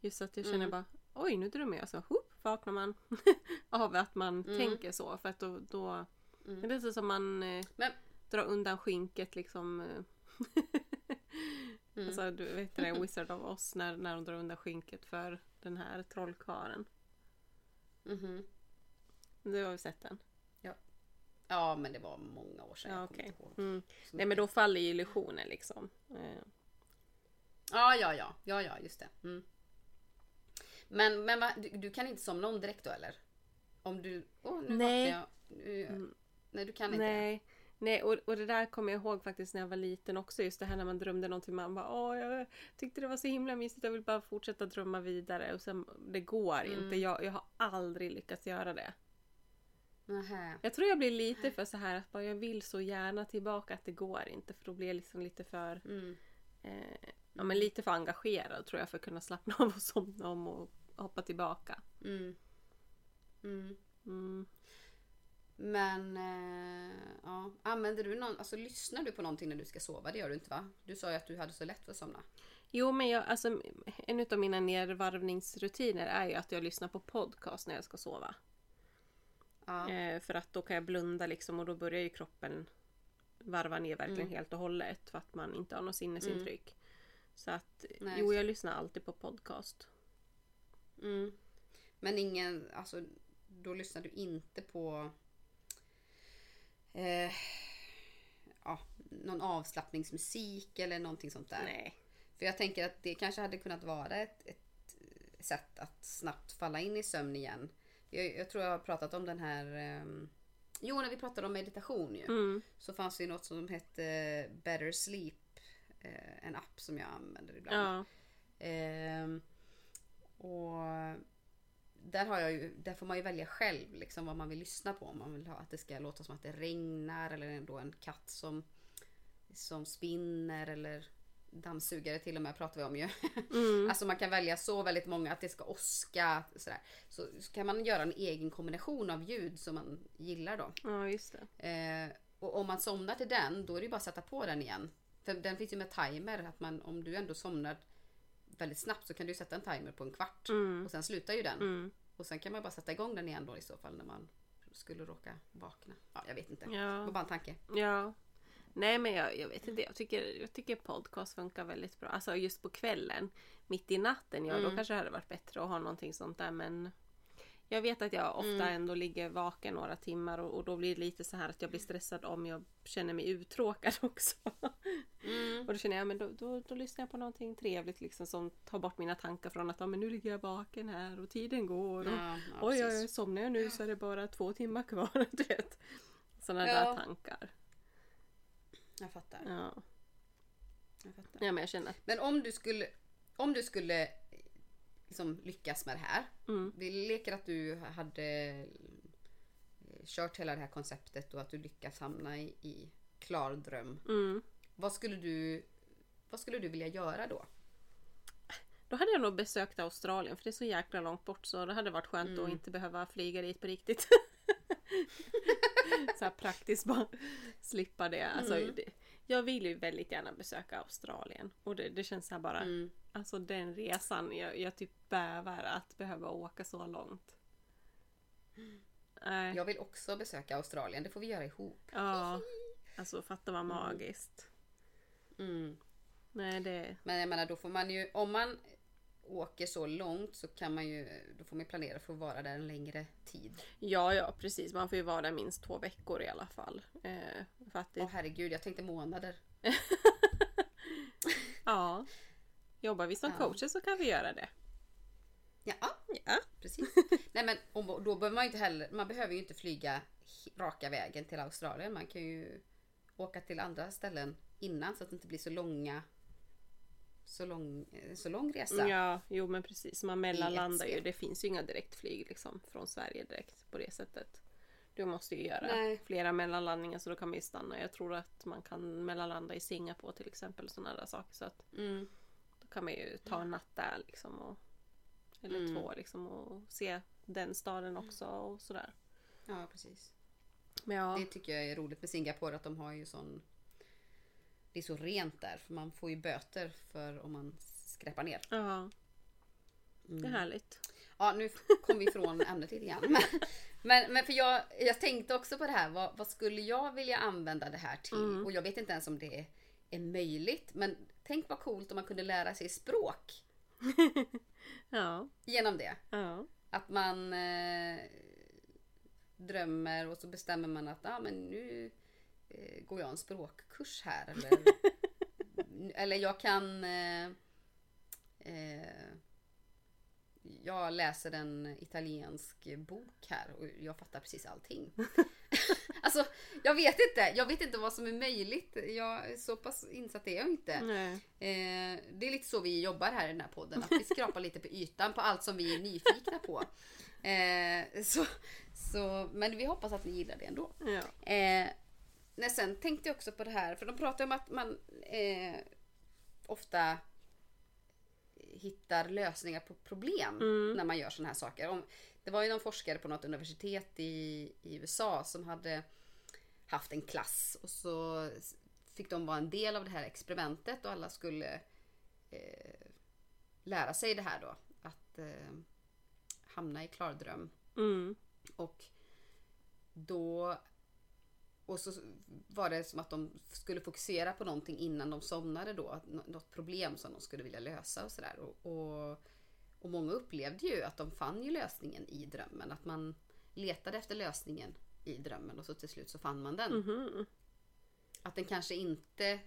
Speaker 1: Just att jag känner
Speaker 2: Mm.
Speaker 1: bara oj nu drömmer jag så hopp, vaknar man av att man
Speaker 2: Mm.
Speaker 1: tänker så. För att då, då
Speaker 2: Mm.
Speaker 1: det är lite som man eh,
Speaker 2: Men-
Speaker 1: drar undan skinket liksom. Eh,
Speaker 2: Mm.
Speaker 1: Alltså du vet det Wizard of Oz när, när de drar undan skinket för den här trollkarlen.
Speaker 2: Mhm.
Speaker 1: Du har ju sett den?
Speaker 2: Ja men det var många år sedan.
Speaker 1: Ja,
Speaker 2: jag
Speaker 1: okej.
Speaker 2: inte ihåg.
Speaker 1: Mm. Nej men då faller ju illusionen liksom. Eh,
Speaker 2: Ja ja ja, ja ja just det. Mm. Men, men va, du, du kan inte somna om direkt då eller? Om du... Åh nu
Speaker 1: Nej.
Speaker 2: jag. Nu,
Speaker 1: Mm.
Speaker 2: Nej du kan inte det.
Speaker 1: nej. Nej och, och det där kommer jag ihåg faktiskt när jag var liten också. Just det här när man drömde någonting. Man bara åh jag tyckte det var så himla mysigt. Jag vill bara fortsätta drömma vidare. Och sen det går
Speaker 2: Mm.
Speaker 1: inte. Jag, jag har aldrig lyckats göra det.
Speaker 2: Nähä.
Speaker 1: Jag tror jag blir lite för så här att bara jag vill så gärna tillbaka att det går inte. För då blir jag liksom lite för
Speaker 2: Mm.
Speaker 1: eh, ja, men lite för engagerad tror jag för att kunna slappna av och somna om och hoppa tillbaka.
Speaker 2: Mm. Mm.
Speaker 1: Mm.
Speaker 2: Men eh, ja, använder du någon, alltså lyssnar du på någonting när du ska sova? Det gör du inte va? Du sa ju att du hade så lätt för att somna.
Speaker 1: Jo men jag, alltså, en av mina nedvarvningsrutiner är ju att jag lyssnar på podcast när jag ska sova.
Speaker 2: Ja.
Speaker 1: Eh, för att då kan jag blunda liksom och då börjar ju kroppen varva ner verkligen
Speaker 2: Mm.
Speaker 1: helt och hållet för att man inte har något sinnesintryck. Så att
Speaker 2: Nej,
Speaker 1: jo jag lyssnar alltid på podcast.
Speaker 2: Mm. Men ingen, alltså då lyssnar du inte på eh, ja, någon avslappningsmusik eller någonting sånt där.
Speaker 1: Nej.
Speaker 2: För jag tänker att det kanske hade kunnat vara ett, ett sätt att snabbt falla in i sömn igen. Jag, jag tror jag har pratat om den här ehm, Jo, när vi pratade om meditation ju.
Speaker 1: Mm.
Speaker 2: Så fanns det ju något som hette Better Sleep eh, en app som jag använder ibland.
Speaker 1: Ja.
Speaker 2: Ehm, och där, har jag ju, där får man ju välja själv liksom, vad man vill lyssna på. Om man vill ha att det ska låta som att det regnar eller då en katt som, som spinner eller dammsugare till och med pratar vi om ju.
Speaker 1: Mm.
Speaker 2: Alltså man kan välja så väldigt många att det ska åska. Sådär. Så, så kan man göra en egen kombination av ljud som man gillar då.
Speaker 1: ja, just det.
Speaker 2: Eh, och om man somnar till den då är det bara att sätta på den igen. För den finns ju med timer. Att man, om du ändå somnar väldigt snabbt så kan du sätta en timer på en kvart.
Speaker 1: Mm.
Speaker 2: Och sen slutar ju den.
Speaker 1: Mm.
Speaker 2: Och sen kan man bara sätta igång den igen då i så fall när man skulle råka vakna. Ja, jag vet inte. Det var
Speaker 1: Ja.
Speaker 2: bara en tanke.
Speaker 1: ja. Nej men jag, jag vet inte, jag tycker, jag tycker podcast funkar väldigt bra. Alltså just på kvällen. Mitt i natten, ja då
Speaker 2: Mm.
Speaker 1: kanske det hade varit bättre att ha någonting sånt där men jag vet att jag ofta
Speaker 2: Mm.
Speaker 1: ändå ligger vaken några timmar och, och då blir det lite så här att jag blir stressad om jag känner mig uttråkad också.
Speaker 2: Mm.
Speaker 1: Och då känner jag men då, då, då lyssnar jag på någonting trevligt liksom som tar bort mina tankar från att ja, men nu ligger jag vaken här och tiden går. Och,
Speaker 2: Ja, ja,
Speaker 1: Oj, oj, somnar jag nu så är det bara två timmar kvar. Du vet. Sådana
Speaker 2: Ja.
Speaker 1: där tankar.
Speaker 2: Jag fattar.
Speaker 1: Ja.
Speaker 2: Jag fattar.
Speaker 1: ja, men jag känner
Speaker 2: Men om du skulle, om du skulle liksom lyckas med det här.
Speaker 1: mm,
Speaker 2: Vi leker att du hade eh, kört hela det här konceptet och att du lyckas hamna i, i klar dröm.
Speaker 1: mm,
Speaker 2: Vad skulle du vad skulle du vilja göra då?
Speaker 1: då hade jag nog besökt Australien för det är så jäkla långt bort så det hade varit skönt
Speaker 2: Mm.
Speaker 1: att inte behöva flyga dit på riktigt. så här praktiskt bara slippa det. Alltså,
Speaker 2: Mm.
Speaker 1: det. Jag vill ju väldigt gärna besöka Australien och det, det känns så här bara
Speaker 2: Mm.
Speaker 1: Alltså den resan, jag, jag typ bävar att behöva åka så långt. Nej.
Speaker 2: Jag vill också besöka Australien. Det får vi göra ihop.
Speaker 1: Ja. Alltså fatta vad magiskt.
Speaker 2: Mm.
Speaker 1: Nej det...
Speaker 2: Men jag menar då får man ju, om man åker så långt så kan man ju, då får man planera för att vara där en längre tid.
Speaker 1: Ja ja precis, man får ju vara där minst två veckor i alla fall. Eh, för att det...
Speaker 2: Åh herregud, jag tänkte månader.
Speaker 1: Ja. Jobbar vi som
Speaker 2: Ja.
Speaker 1: coacher så kan vi göra det.
Speaker 2: Ja,
Speaker 1: Ja.
Speaker 2: precis. Nej men då behöver man ju inte heller, man behöver ju inte flyga raka vägen till Australien. Man kan ju åka till andra ställen innan så att det inte blir så långa så lång, eh, så lång resa.
Speaker 1: Ja, jo men precis. Man mellanlandar ju. Det finns ju inga direktflyg liksom från Sverige direkt på det sättet. Du måste ju göra
Speaker 2: Nej.
Speaker 1: flera mellanlandningar så då kan man ju stanna. Jag tror att man kan mellanlanda i Singapore till exempel och sådana där saker. Så att
Speaker 2: Mm.
Speaker 1: då kan man ju ta en natt där liksom. Och, eller
Speaker 2: Mm.
Speaker 1: två liksom och se den staden också och sådär.
Speaker 2: Ja, precis.
Speaker 1: Men ja,
Speaker 2: Det tycker jag är roligt med Singapore att de har ju sån Det är så rent där för man får ju böter för om man skräpar ner.
Speaker 1: ja det är
Speaker 2: Mm.
Speaker 1: härligt.
Speaker 2: Ja, nu kom vi ifrån ämnet lite grann. Men, men, men för jag, jag tänkte också på det här. Vad, vad skulle jag vilja använda det här till?
Speaker 1: Mm.
Speaker 2: Och jag vet inte ens om det är, är möjligt. Men tänk vad coolt om man kunde lära sig språk
Speaker 1: Ja,
Speaker 2: genom det.
Speaker 1: ja.
Speaker 2: Att man eh, drömmer och så bestämmer man att ah, men nu går jag en språkkurs här. Eller, eller jag kan eh, eh, jag läser en italiensk bok här och jag fattar precis allting. alltså, jag vet inte. Jag vet inte vad som är möjligt. Jag, så pass insatt är jag inte. Eh, det är lite så vi jobbar här i den här podden. Att vi skrapar lite på ytan på allt som vi är nyfikna på. Eh, så, så, men vi hoppas att ni gillar det ändå.
Speaker 1: Ja.
Speaker 2: Eh, nej, sen tänkte jag också på det här, för de pratar om att man eh, ofta hittar lösningar på problem
Speaker 1: Mm.
Speaker 2: när man gör sådana här saker. Om, det var ju någon forskare på något universitet i, i USA som hade haft en klass och så fick de vara en del av det här experimentet och alla skulle eh, lära sig det här då. Att eh, hamna i klardröm.
Speaker 1: Mm.
Speaker 2: Och då och så var det som att de skulle fokusera på någonting innan de somnade då. Något problem som de skulle vilja lösa och sådär. Och, och, och många upplevde ju att de fann ju lösningen i drömmen. Att man letade efter lösningen i drömmen och så till slut så fann man den.
Speaker 1: Mhm.
Speaker 2: Att den kanske inte,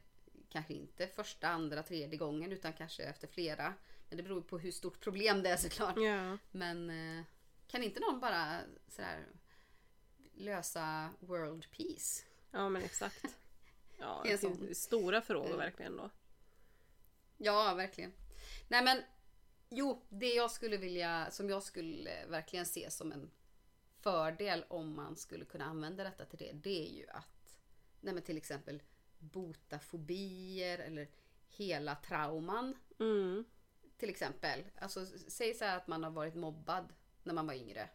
Speaker 2: kanske inte första, andra, tredje gången utan kanske efter flera. Men det beror på hur stort problem det är såklart.
Speaker 1: Ja.
Speaker 2: Men eh, kan inte någon bara sådär lösa world peace?
Speaker 1: ja, men exakt. Ja,
Speaker 2: Det är
Speaker 1: stora frågor
Speaker 2: Mm.
Speaker 1: verkligen då.
Speaker 2: Ja, verkligen. Nej men, jo, det jag skulle vilja, som jag skulle verkligen se som en fördel om man skulle kunna använda detta till det, det är ju att, nej men till exempel bota fobier eller hela trauman.
Speaker 1: Mm.
Speaker 2: Till exempel. Alltså, säg så här att man har varit mobbad när man var yngre.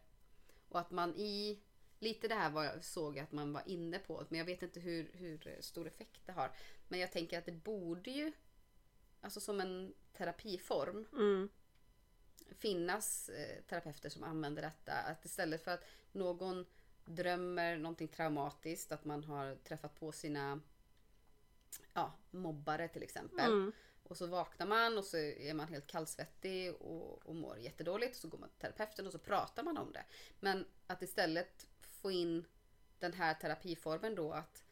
Speaker 2: Och att man i, lite det här var jag såg att man var inne på, men jag vet inte hur, hur stor effekt det har. Men jag tänker att det borde ju, alltså som en terapiform,
Speaker 1: Mm.
Speaker 2: finnas eh, terapeuter som använder detta. Att istället för att någon drömmer någonting traumatiskt, att man har träffat på sina ja, mobbare till exempel.
Speaker 1: Mm.
Speaker 2: Och så vaknar man och så är man helt kallsvettig och, och mår jättedåligt. Och så går man till terapeuten och så pratar man om det. Men att istället få in den här terapiformen då att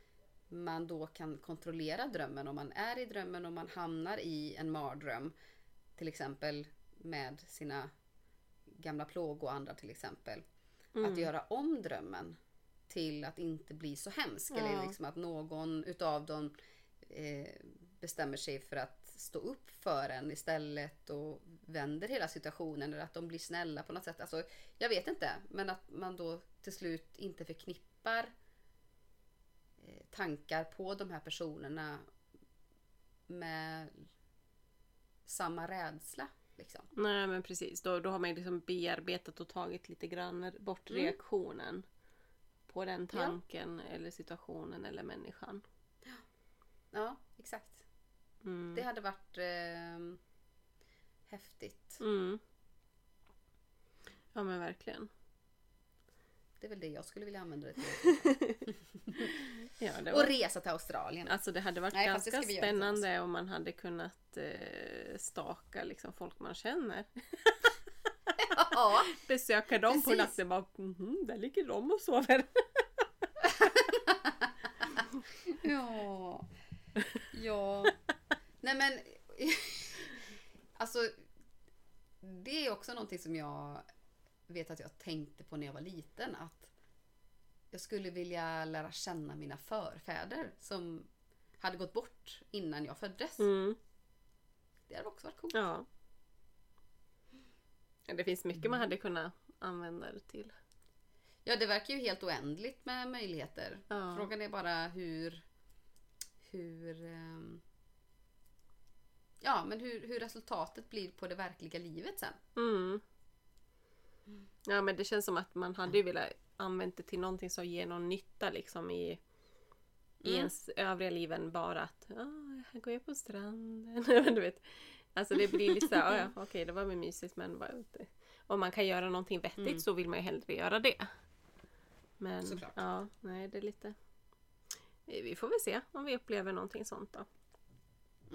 Speaker 2: man då kan kontrollera drömmen om man är i drömmen och man hamnar i en mardröm. Till exempel med sina gamla plågor och andra till exempel. Att göra om drömmen till att inte bli så hemsk.
Speaker 1: Ja.
Speaker 2: Eller liksom att någon utav dem eh, bestämmer sig för att stå upp för en istället och vänder hela situationen eller att de blir snälla på något sätt. Alltså, jag vet inte, men att man då till slut inte förknippar eh, tankar på de här personerna med samma rädsla. Liksom.
Speaker 1: Nej men precis, då, då har man ju liksom bearbetat och tagit lite grann bort
Speaker 2: Mm.
Speaker 1: reaktionen på den
Speaker 2: Ja.
Speaker 1: tanken eller situationen eller människan.
Speaker 2: Ja, exakt.
Speaker 1: Mm.
Speaker 2: Det hade varit eh, häftigt.
Speaker 1: Mm. Ja men verkligen.
Speaker 2: Det är väl det jag skulle vilja använda det till.
Speaker 1: Ja, det
Speaker 2: Och
Speaker 1: var,
Speaker 2: resa till Australien.
Speaker 1: alltså det hade varit
Speaker 2: Nej,
Speaker 1: ganska spännande om man hade kunnat eh, staka liksom folk man känner.
Speaker 2: Ja,
Speaker 1: Besöka dem på
Speaker 2: Precis.
Speaker 1: natten bara mhm, där ligger de och sover.
Speaker 2: Ja. Ja. Nej men. Alltså. Det är också någonting som jag vet att jag tänkte på när jag var liten. Att jag skulle vilja lära känna mina förfäder som hade gått bort innan jag föddes.
Speaker 1: Mm.
Speaker 2: Det hade också varit coolt.
Speaker 1: Ja. Det finns mycket man hade kunnat använda det till.
Speaker 2: Ja, det verkar ju helt oändligt med möjligheter.
Speaker 1: Ja.
Speaker 2: Frågan är bara hur... Hur... ehm, ja, men hur, hur resultatet blir på det verkliga livet sen.
Speaker 1: Mm. Ja men det känns som att man hade ju velat använda det till någonting som ger någon nytta liksom i, i
Speaker 2: Mm.
Speaker 1: ens övriga liv än bara att ah, här går jag på stranden. du vet. Alltså det blir lite såhär, ah, ja okej det var väl mysigt men inte. Om man kan göra någonting vettigt
Speaker 2: Mm.
Speaker 1: så vill man ju hellre göra det. Men
Speaker 2: Såklart.
Speaker 1: ja, nej det är lite... Vi får väl se om vi upplever någonting sånt då.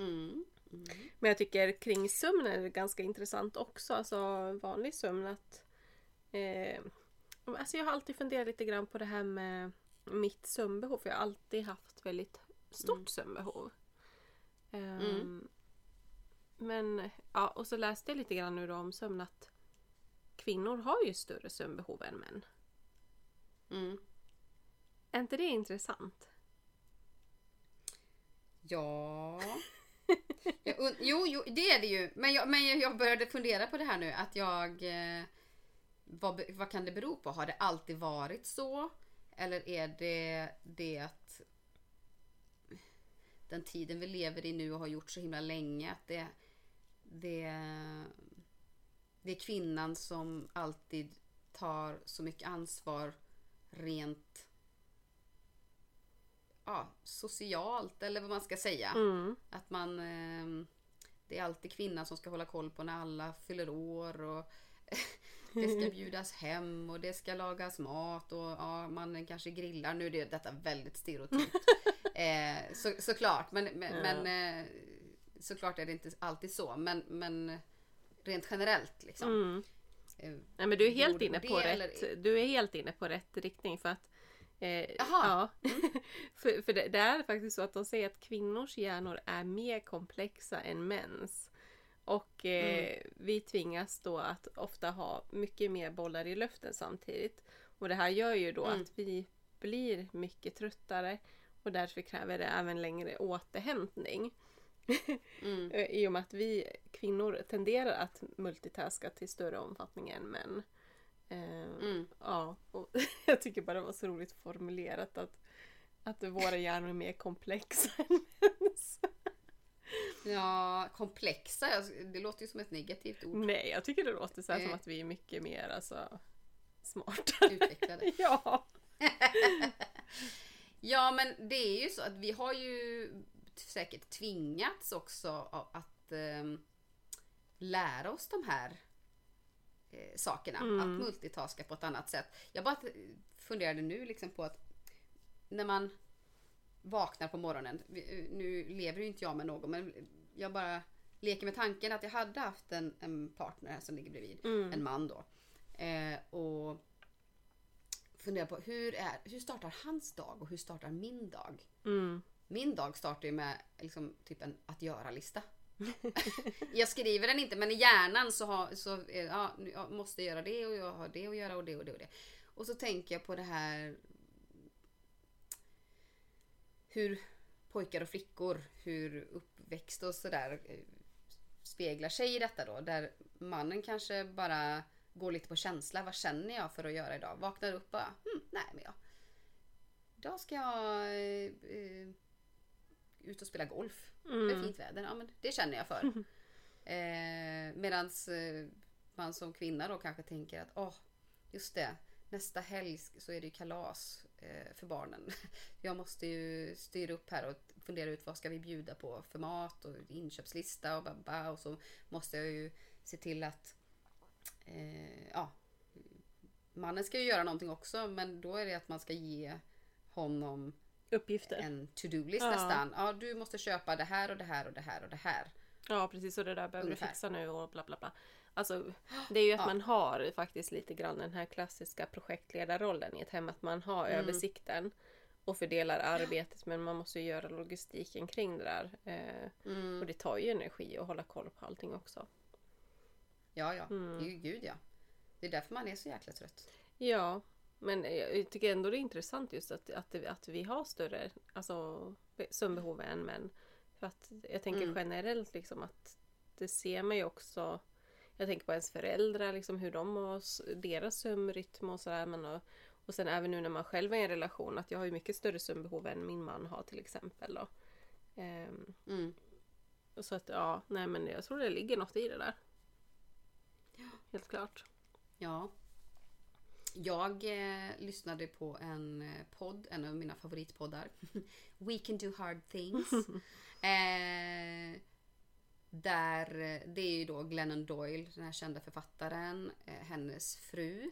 Speaker 2: Mm.
Speaker 1: Men jag tycker kring sömn är det ganska intressant också. Alltså vanlig sömn att... Eh, alltså jag har alltid funderat lite grann på det här med mitt sömnbehov. För jag har alltid haft väldigt stort
Speaker 2: Mm.
Speaker 1: sömnbehov. Ehm,
Speaker 2: Mm.
Speaker 1: Men ja, och så läste jag lite grann nu då om sömn att kvinnor har ju större sömnbehov än män.
Speaker 2: Mm.
Speaker 1: Är inte det intressant?
Speaker 2: Ja. Jag jo, jo, det är det ju. Men jag, men jag började fundera på det här nu att jag... Eh, vad, vad kan det bero på? Har det alltid varit så? Eller är det det att den tiden vi lever i nu och har gjort så himla länge att det, det, det är kvinnan som alltid tar så mycket ansvar rent ja, socialt eller vad man ska säga.
Speaker 1: Mm.
Speaker 2: Att man... ehm, det är alltid kvinnan som ska hålla koll på när alla fyller år och det ska bjudas hem och det ska lagas mat och ja, mannen kanske grillar. Nu är det detta väldigt stereotypt. eh, så, såklart, men, men, eh, såklart är det inte alltid så. Men, men rent generellt liksom.
Speaker 1: Mm.
Speaker 2: Eh,
Speaker 1: Nej men du är helt inne
Speaker 2: på
Speaker 1: rätt,
Speaker 2: eller?
Speaker 1: du är helt inne på rätt riktning för att eh, ja, för, för det, det är faktiskt så att de säger att kvinnors hjärnor är mer komplexa än mäns. Och eh, vi tvingas då att ofta ha mycket mer bollar i luften samtidigt. Och det här gör ju då
Speaker 2: Mm.
Speaker 1: att vi blir mycket tröttare och därför kräver det även längre återhämtning.
Speaker 2: Mm.
Speaker 1: Eh, I och med att vi kvinnor tenderar att multitaska till större omfattning än män. Eh,
Speaker 2: Mm.
Speaker 1: Ja, och jag tycker bara det var så roligt formulerat att, att våra hjärnor är mer komplexa än.
Speaker 2: Ja, komplexa. Det låter ju som ett negativt ord.
Speaker 1: Nej, jag tycker det låter så som
Speaker 2: Eh.
Speaker 1: att vi är mycket mer alltså, smartare.
Speaker 2: Utvecklade.
Speaker 1: ja.
Speaker 2: Ja, men det är ju så att vi har ju säkert tvingats också att ehm, lära oss de här eh, sakerna.
Speaker 1: Mm.
Speaker 2: Att multitaska på ett annat sätt. Jag bara funderade nu liksom på att när man vaknar på morgonen. Nu lever ju inte jag med någon men jag bara leker med tanken att jag hade haft en, en partner som ligger bredvid.
Speaker 1: Mm.
Speaker 2: En man då. Eh, och funderar på hur, är, hur startar hans dag och hur startar min dag?
Speaker 1: Mm.
Speaker 2: Min dag startar ju med liksom, typ en att göra-lista jag skriver den inte men i hjärnan så, har, så eh, ja, jag måste göra det och jag har det att göra och det och det och det. Och så tänker jag på det här hur pojkar och flickor, hur uppväxt och sådär eh, speglar sig i detta då. Där mannen kanske bara går lite på känsla. Vad känner jag för att göra idag? Vaknar upp och bara, hm, nej men jag... Idag ska jag eh, eh ut och spela golf. Det är
Speaker 1: Mm.
Speaker 2: fint väder. Ja, men det känner jag för. Eh, medans eh, man som kvinna då kanske tänker att åh, just det. Nästa helg så är det ju kalas eh, för barnen. Jag måste ju styra upp här och fundera ut vad ska vi bjuda på för mat och inköpslista och babba och så måste jag ju se till att eh, ja, mannen ska ju göra någonting också men då är det att man ska ge honom
Speaker 1: Uppgifter.
Speaker 2: en to-do-list
Speaker 1: Ja.
Speaker 2: nästan. Ja, du måste köpa det här och det här och det här och det här.
Speaker 1: Ja precis, och det där behöver
Speaker 2: Ungefär.
Speaker 1: du fixa nu och bla bla bla. Alltså, det är ju att
Speaker 2: Ja.
Speaker 1: man har faktiskt lite grann den här klassiska projektledarrollen i ett hem. Att man har
Speaker 2: Mm.
Speaker 1: översikten och fördelar arbetet men man måste ju göra logistiken kring det där. Eh,
Speaker 2: Mm.
Speaker 1: och det tar ju energi att hålla koll på allting också.
Speaker 2: Ja, ja.
Speaker 1: Mm.
Speaker 2: Det är ju gud ja. Det är därför man är så jäkla trött.
Speaker 1: Ja, men jag tycker ändå det är intressant just att, att, att vi har större alltså, sömnbehov än män. För att jag tänker
Speaker 2: Mm.
Speaker 1: generellt liksom att det ser man ju också jag tänker på ens föräldrar, liksom hur de har deras sömnrytm och sådär. Men och, och sen även nu när man själv är i en relation att jag har ju mycket större sömnbehov än min man har till exempel. Då. Ehm,
Speaker 2: Mm.
Speaker 1: och så att ja, nej men jag tror det ligger något i det där. Helt klart.
Speaker 2: Ja. Jag eh, lyssnade på en eh, podd, en av mina favoritpoddar. We can do hard things. eh, där, eh, det är ju då Glennon Doyle, den här kända författaren, eh, hennes fru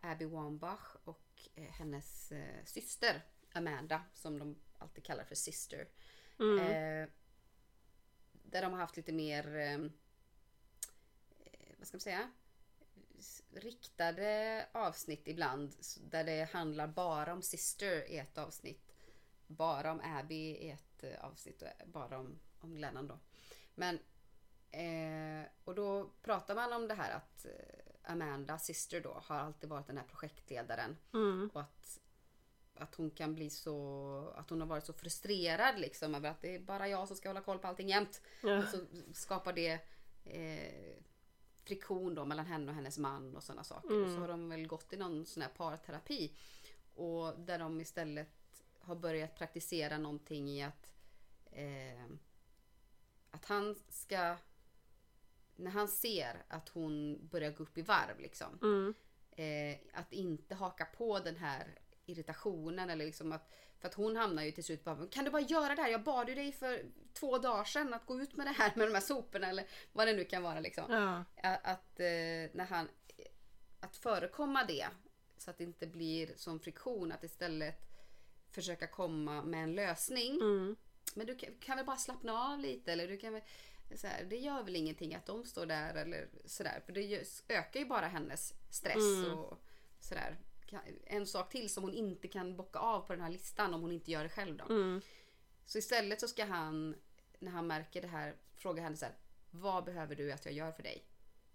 Speaker 2: Abby Wambach och eh, hennes syster Amanda, som de alltid kallar för sister.
Speaker 1: Mm.
Speaker 2: Där de har haft lite mer, vad ska man säga, riktade avsnitt ibland. Där det handlar bara om Sister i ett avsnitt. Bara om Abby i ett eh, avsnitt och bara om, om Glennon då. Men, eh, och då pratar man om det här att eh, Amanda, Sister då, har alltid varit den här projektledaren.
Speaker 1: Mm.
Speaker 2: Och att, att hon kan bli så, att hon har varit så frustrerad liksom över att det är bara jag som ska hålla koll på allting jämt.
Speaker 1: Ja.
Speaker 2: Och så skapar det eh, friktion då mellan henne och hennes man och sådana saker.
Speaker 1: Mm.
Speaker 2: Och så har de väl gått i någon sån här parterapi. Och där de istället har börjat praktisera någonting i att eh, att han ska när han ser att hon börjar gå upp i varv liksom
Speaker 1: Mm.
Speaker 2: eh, att inte haka på den här irritationen eller liksom att för att hon hamnar ju till slut bara kan du bara göra det här? Jag bad ju dig för två dagar sedan att gå ut med det här med de här soporna eller vad det nu kan vara liksom.
Speaker 1: Ja.
Speaker 2: Att, att eh, när han att förekomma det så att det inte blir som friktion att istället försöka komma med en lösning.
Speaker 1: Mm.
Speaker 2: Men du kan, kan väl bara slappna av lite eller du kan väl så här, det gör väl ingenting att de står där eller sådär. För det ökar ju bara hennes stress
Speaker 1: Mm.
Speaker 2: och sådär. En sak till som hon inte kan bocka av på den här listan om hon inte gör det själv då.
Speaker 1: Mm.
Speaker 2: Så istället så ska han, när han märker det här, fråga henne så här. Vad behöver du att jag gör för dig?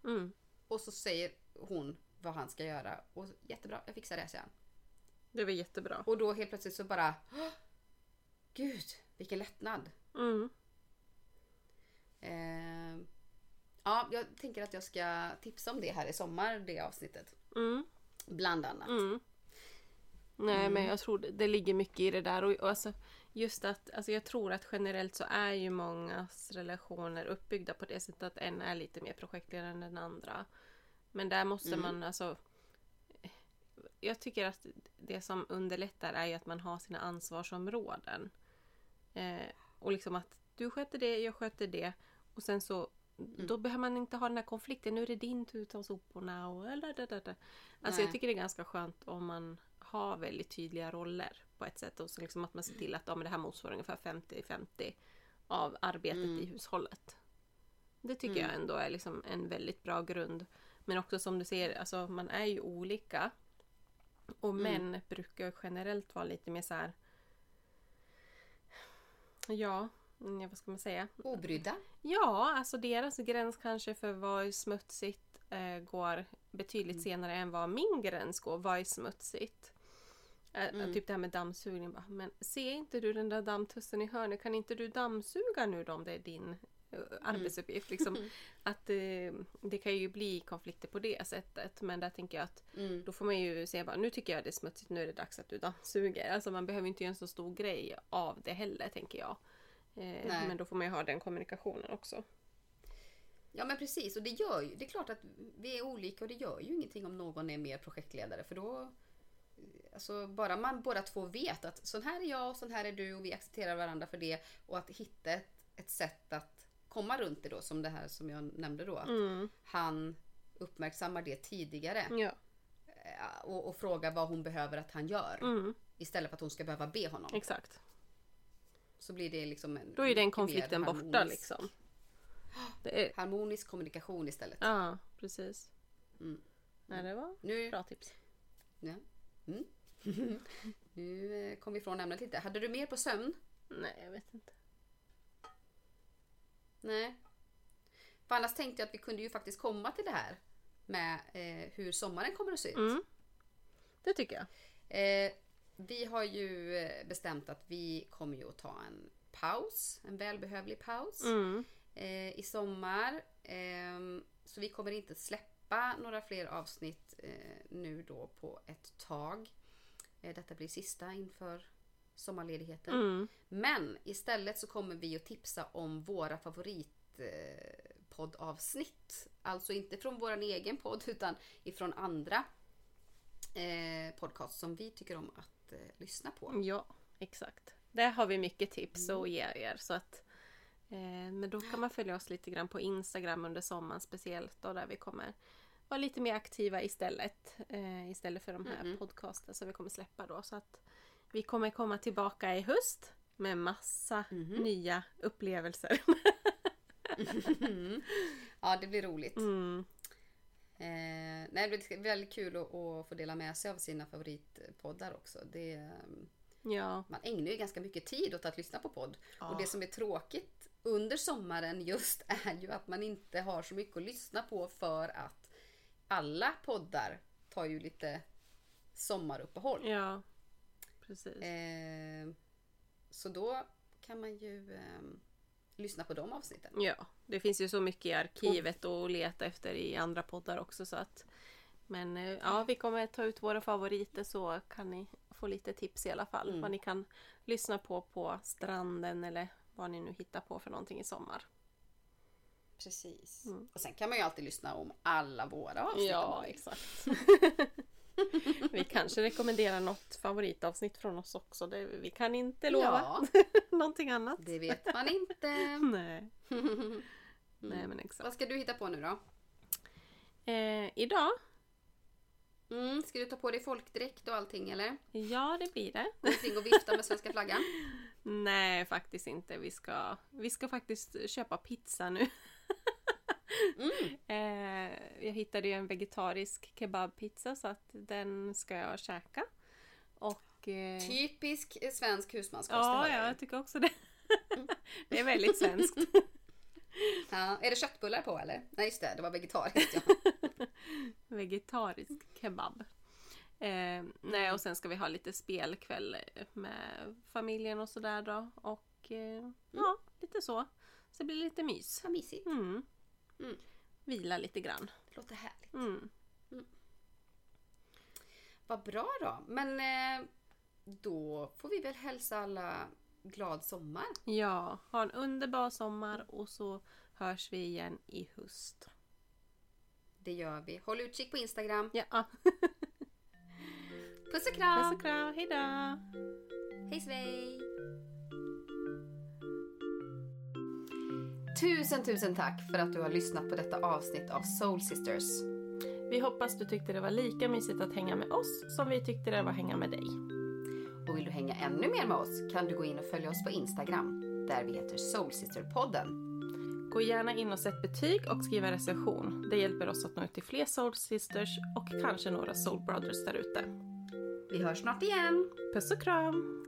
Speaker 1: Mm.
Speaker 2: Och så säger hon vad han ska göra. Och jättebra, jag fixar det, säger han.
Speaker 1: Det var jättebra.
Speaker 2: Och då helt plötsligt så bara... "Åh, Gud, vilken lättnad.
Speaker 1: Mm.
Speaker 2: Eh, ja, jag tänker att jag ska tipsa om det här i sommar, det avsnittet.
Speaker 1: Mm.
Speaker 2: Bland annat.
Speaker 1: Mm. Nej men jag tror det, det ligger mycket i det där. Och, och alltså, just att, alltså jag tror att generellt så är ju mångas relationer uppbyggda på det sättet att en är lite mer projektledare än den andra. Men där måste
Speaker 2: Mm.
Speaker 1: man alltså... Jag tycker att det som underlättar är ju att man har sina ansvarsområden. Eh, och liksom att du sköter det, jag sköter det. Och sen så då behöver man inte ha den här konflikten. Nu är det din tur att ta soporna och... Alltså
Speaker 2: Nej.
Speaker 1: jag tycker det är ganska skönt om man har väldigt tydliga roller på ett sätt. Och så liksom att man ser till att ja, men det här motsvarar ungefär 50-50 av arbetet
Speaker 2: Mm.
Speaker 1: i hushållet. Det tycker jag ändå är liksom en väldigt bra grund. Men också som du ser, alltså man är ju olika. Och
Speaker 2: Mm.
Speaker 1: män brukar generellt vara lite mer så här. Ja, mm, vad ska man säga?
Speaker 2: Obrydda.
Speaker 1: Ja, alltså deras gräns kanske för vad är smutsigt eh, går betydligt senare än vad min gräns går. Vad är smutsigt? Eh,
Speaker 2: Mm.
Speaker 1: Typ det här med dammsugning. Bara, men ser inte du den där dammtussen i hörnet? Kan inte du dammsuga nu då om det är din eh, arbetsuppgift? Liksom, att eh, Det kan ju bli konflikter på det sättet. Men där tänker jag att
Speaker 2: Mm.
Speaker 1: då får man ju säga bara nu tycker jag det är smutsigt, nu är det dags att du dammsuger. Alltså man behöver inte göra en så stor grej av det heller tänker jag. Eh, men då får man ju ha den kommunikationen också.
Speaker 2: Ja men precis och det gör ju, det är klart att vi är olika och det gör ju ingenting om någon är mer projektledare för då Alltså bara man båda två vet att sån här är jag och sån här är du och vi accepterar varandra för det och att hitta ett, ett sätt att komma runt det då som det här som jag nämnde då att
Speaker 1: Mm.
Speaker 2: han uppmärksammar det tidigare
Speaker 1: Ja.
Speaker 2: eh, och, och frågar vad hon behöver att han gör
Speaker 1: Mm,
Speaker 2: istället för att hon ska behöva be honom.
Speaker 1: exakt.
Speaker 2: Så blir det liksom en
Speaker 1: Då är den konflikten borta liksom. Är,
Speaker 2: Harmonisk kommunikation istället.
Speaker 1: ja, precis.
Speaker 2: Mm.
Speaker 1: Nej, det var
Speaker 2: Nu
Speaker 1: bra tips.
Speaker 2: Ja. Mm. nu eh, kom vi ifrån ämnet lite. Hade du mer på sömn?
Speaker 1: Nej, jag vet inte.
Speaker 2: Nej. För annars tänkte jag att vi kunde ju faktiskt komma till det här med eh, hur sommaren kommer att se ut.
Speaker 1: Mm. Det tycker jag.
Speaker 2: Eh, vi har ju eh, bestämt att vi kommer ju att ta en paus, en välbehövlig paus
Speaker 1: Mm.
Speaker 2: eh, i sommar. Ehm, så vi kommer inte släppa några fler avsnitt eh, nu då på ett tag. Eh, detta blir sista inför sommarledigheten.
Speaker 1: Mm.
Speaker 2: Men istället så kommer vi att tipsa om våra favorit eh. Alltså inte från vår egen podd utan ifrån andra eh, podcasts som vi tycker om att eh, lyssna på.
Speaker 1: Ja, exakt. Där har vi mycket tips
Speaker 2: Mm.
Speaker 1: att ge er. Så att, eh, men då kan man följa oss lite grann på Instagram under sommaren speciellt. Då, där vi kommer vara lite mer aktiva istället. Eh, istället för de här
Speaker 2: Mhm.
Speaker 1: podcasten som vi kommer släppa då. Så att vi kommer komma tillbaka i höst med massa
Speaker 2: Mhm.
Speaker 1: nya upplevelser.
Speaker 2: ja, det blir roligt.
Speaker 1: Mm.
Speaker 2: Eh, nej, det blir väldigt kul att, att få dela med sig av sina favoritpoddar också. Det, eh,
Speaker 1: Ja.
Speaker 2: man ägnar ju ganska mycket tid åt att lyssna på podd.
Speaker 1: Ja.
Speaker 2: Och det som är tråkigt under sommaren just är ju att man inte har så mycket att lyssna på för att alla poddar tar ju lite sommaruppehåll.
Speaker 1: ja, precis.
Speaker 2: Eh, så då kan man ju eh, lyssna på de avsnitten.
Speaker 1: Ja, det finns ju så mycket i arkivet att leta efter i andra poddar också så att Men eh, ja, vi kommer ta ut våra favoriter så kan ni få lite tips i alla fall.
Speaker 2: Mm.
Speaker 1: Vad ni kan lyssna på på stranden eller vad ni nu hittar på för någonting i sommar.
Speaker 2: Precis.
Speaker 1: Mm.
Speaker 2: Och sen kan man ju alltid lyssna om alla våra avsnitt. vill.
Speaker 1: exakt. vi kanske rekommenderar något favoritavsnitt från oss också. Det, vi kan inte lova
Speaker 2: Ja,
Speaker 1: någonting annat.
Speaker 2: det vet man inte.
Speaker 1: Nej. Nej men exakt.
Speaker 2: Vad ska du hitta på nu då?
Speaker 1: Eh, idag,
Speaker 2: Mm, ska du ta på dig folkdräkt och allting eller?
Speaker 1: ja det blir det.
Speaker 2: Gå omkring och vifta med svenska flaggan?
Speaker 1: Nej, faktiskt inte. Vi ska, vi ska faktiskt köpa pizza nu.
Speaker 2: Mm.
Speaker 1: eh, jag hittade ju en vegetarisk kebabpizza så att den ska jag käka. Och... Eh,
Speaker 2: Typisk svensk husmanskost.
Speaker 1: ja, ja, jag. tycker också det. det är väldigt svenskt.
Speaker 2: ja. Är det köttbullar på eller? Nej just det, det var vegetariskt. Ja.
Speaker 1: Vegetarisk kebab. Eh, nej, och sen ska vi ha lite spelkväll med familjen och sådär då. Och eh, ja, lite så. Så det blir lite mys.
Speaker 2: Vad mysigt.
Speaker 1: Mm.
Speaker 2: Mm.
Speaker 1: Vila lite grann.
Speaker 2: Det låter härligt.
Speaker 1: Mm.
Speaker 2: Vad bra då. Men eh, då får vi väl hälsa alla glad sommar.
Speaker 1: Ja, ha en underbar sommar och så hörs vi igen i höst.
Speaker 2: Det gör vi. Håll utkik på Instagram.
Speaker 1: Ja,
Speaker 2: Puss och kram!
Speaker 1: puss och kram, hejdå!
Speaker 2: Hej svej! Tusen, tusen tack för att du har lyssnat på detta avsnitt av Soul Sisters.
Speaker 1: Vi hoppas du tyckte det var lika mysigt att hänga med oss som vi tyckte det var att hänga med dig.
Speaker 2: Och vill du hänga ännu mer med oss kan du gå in och följa oss på Instagram där vi heter Soul Sister-podden.
Speaker 1: Gå gärna in och sätt betyg och skriv en recension. Det hjälper oss att nå ut till fler Soul Sisters och kanske några Soul Brothers där ute.
Speaker 2: Vi hörs snart igen!
Speaker 1: Puss och kram!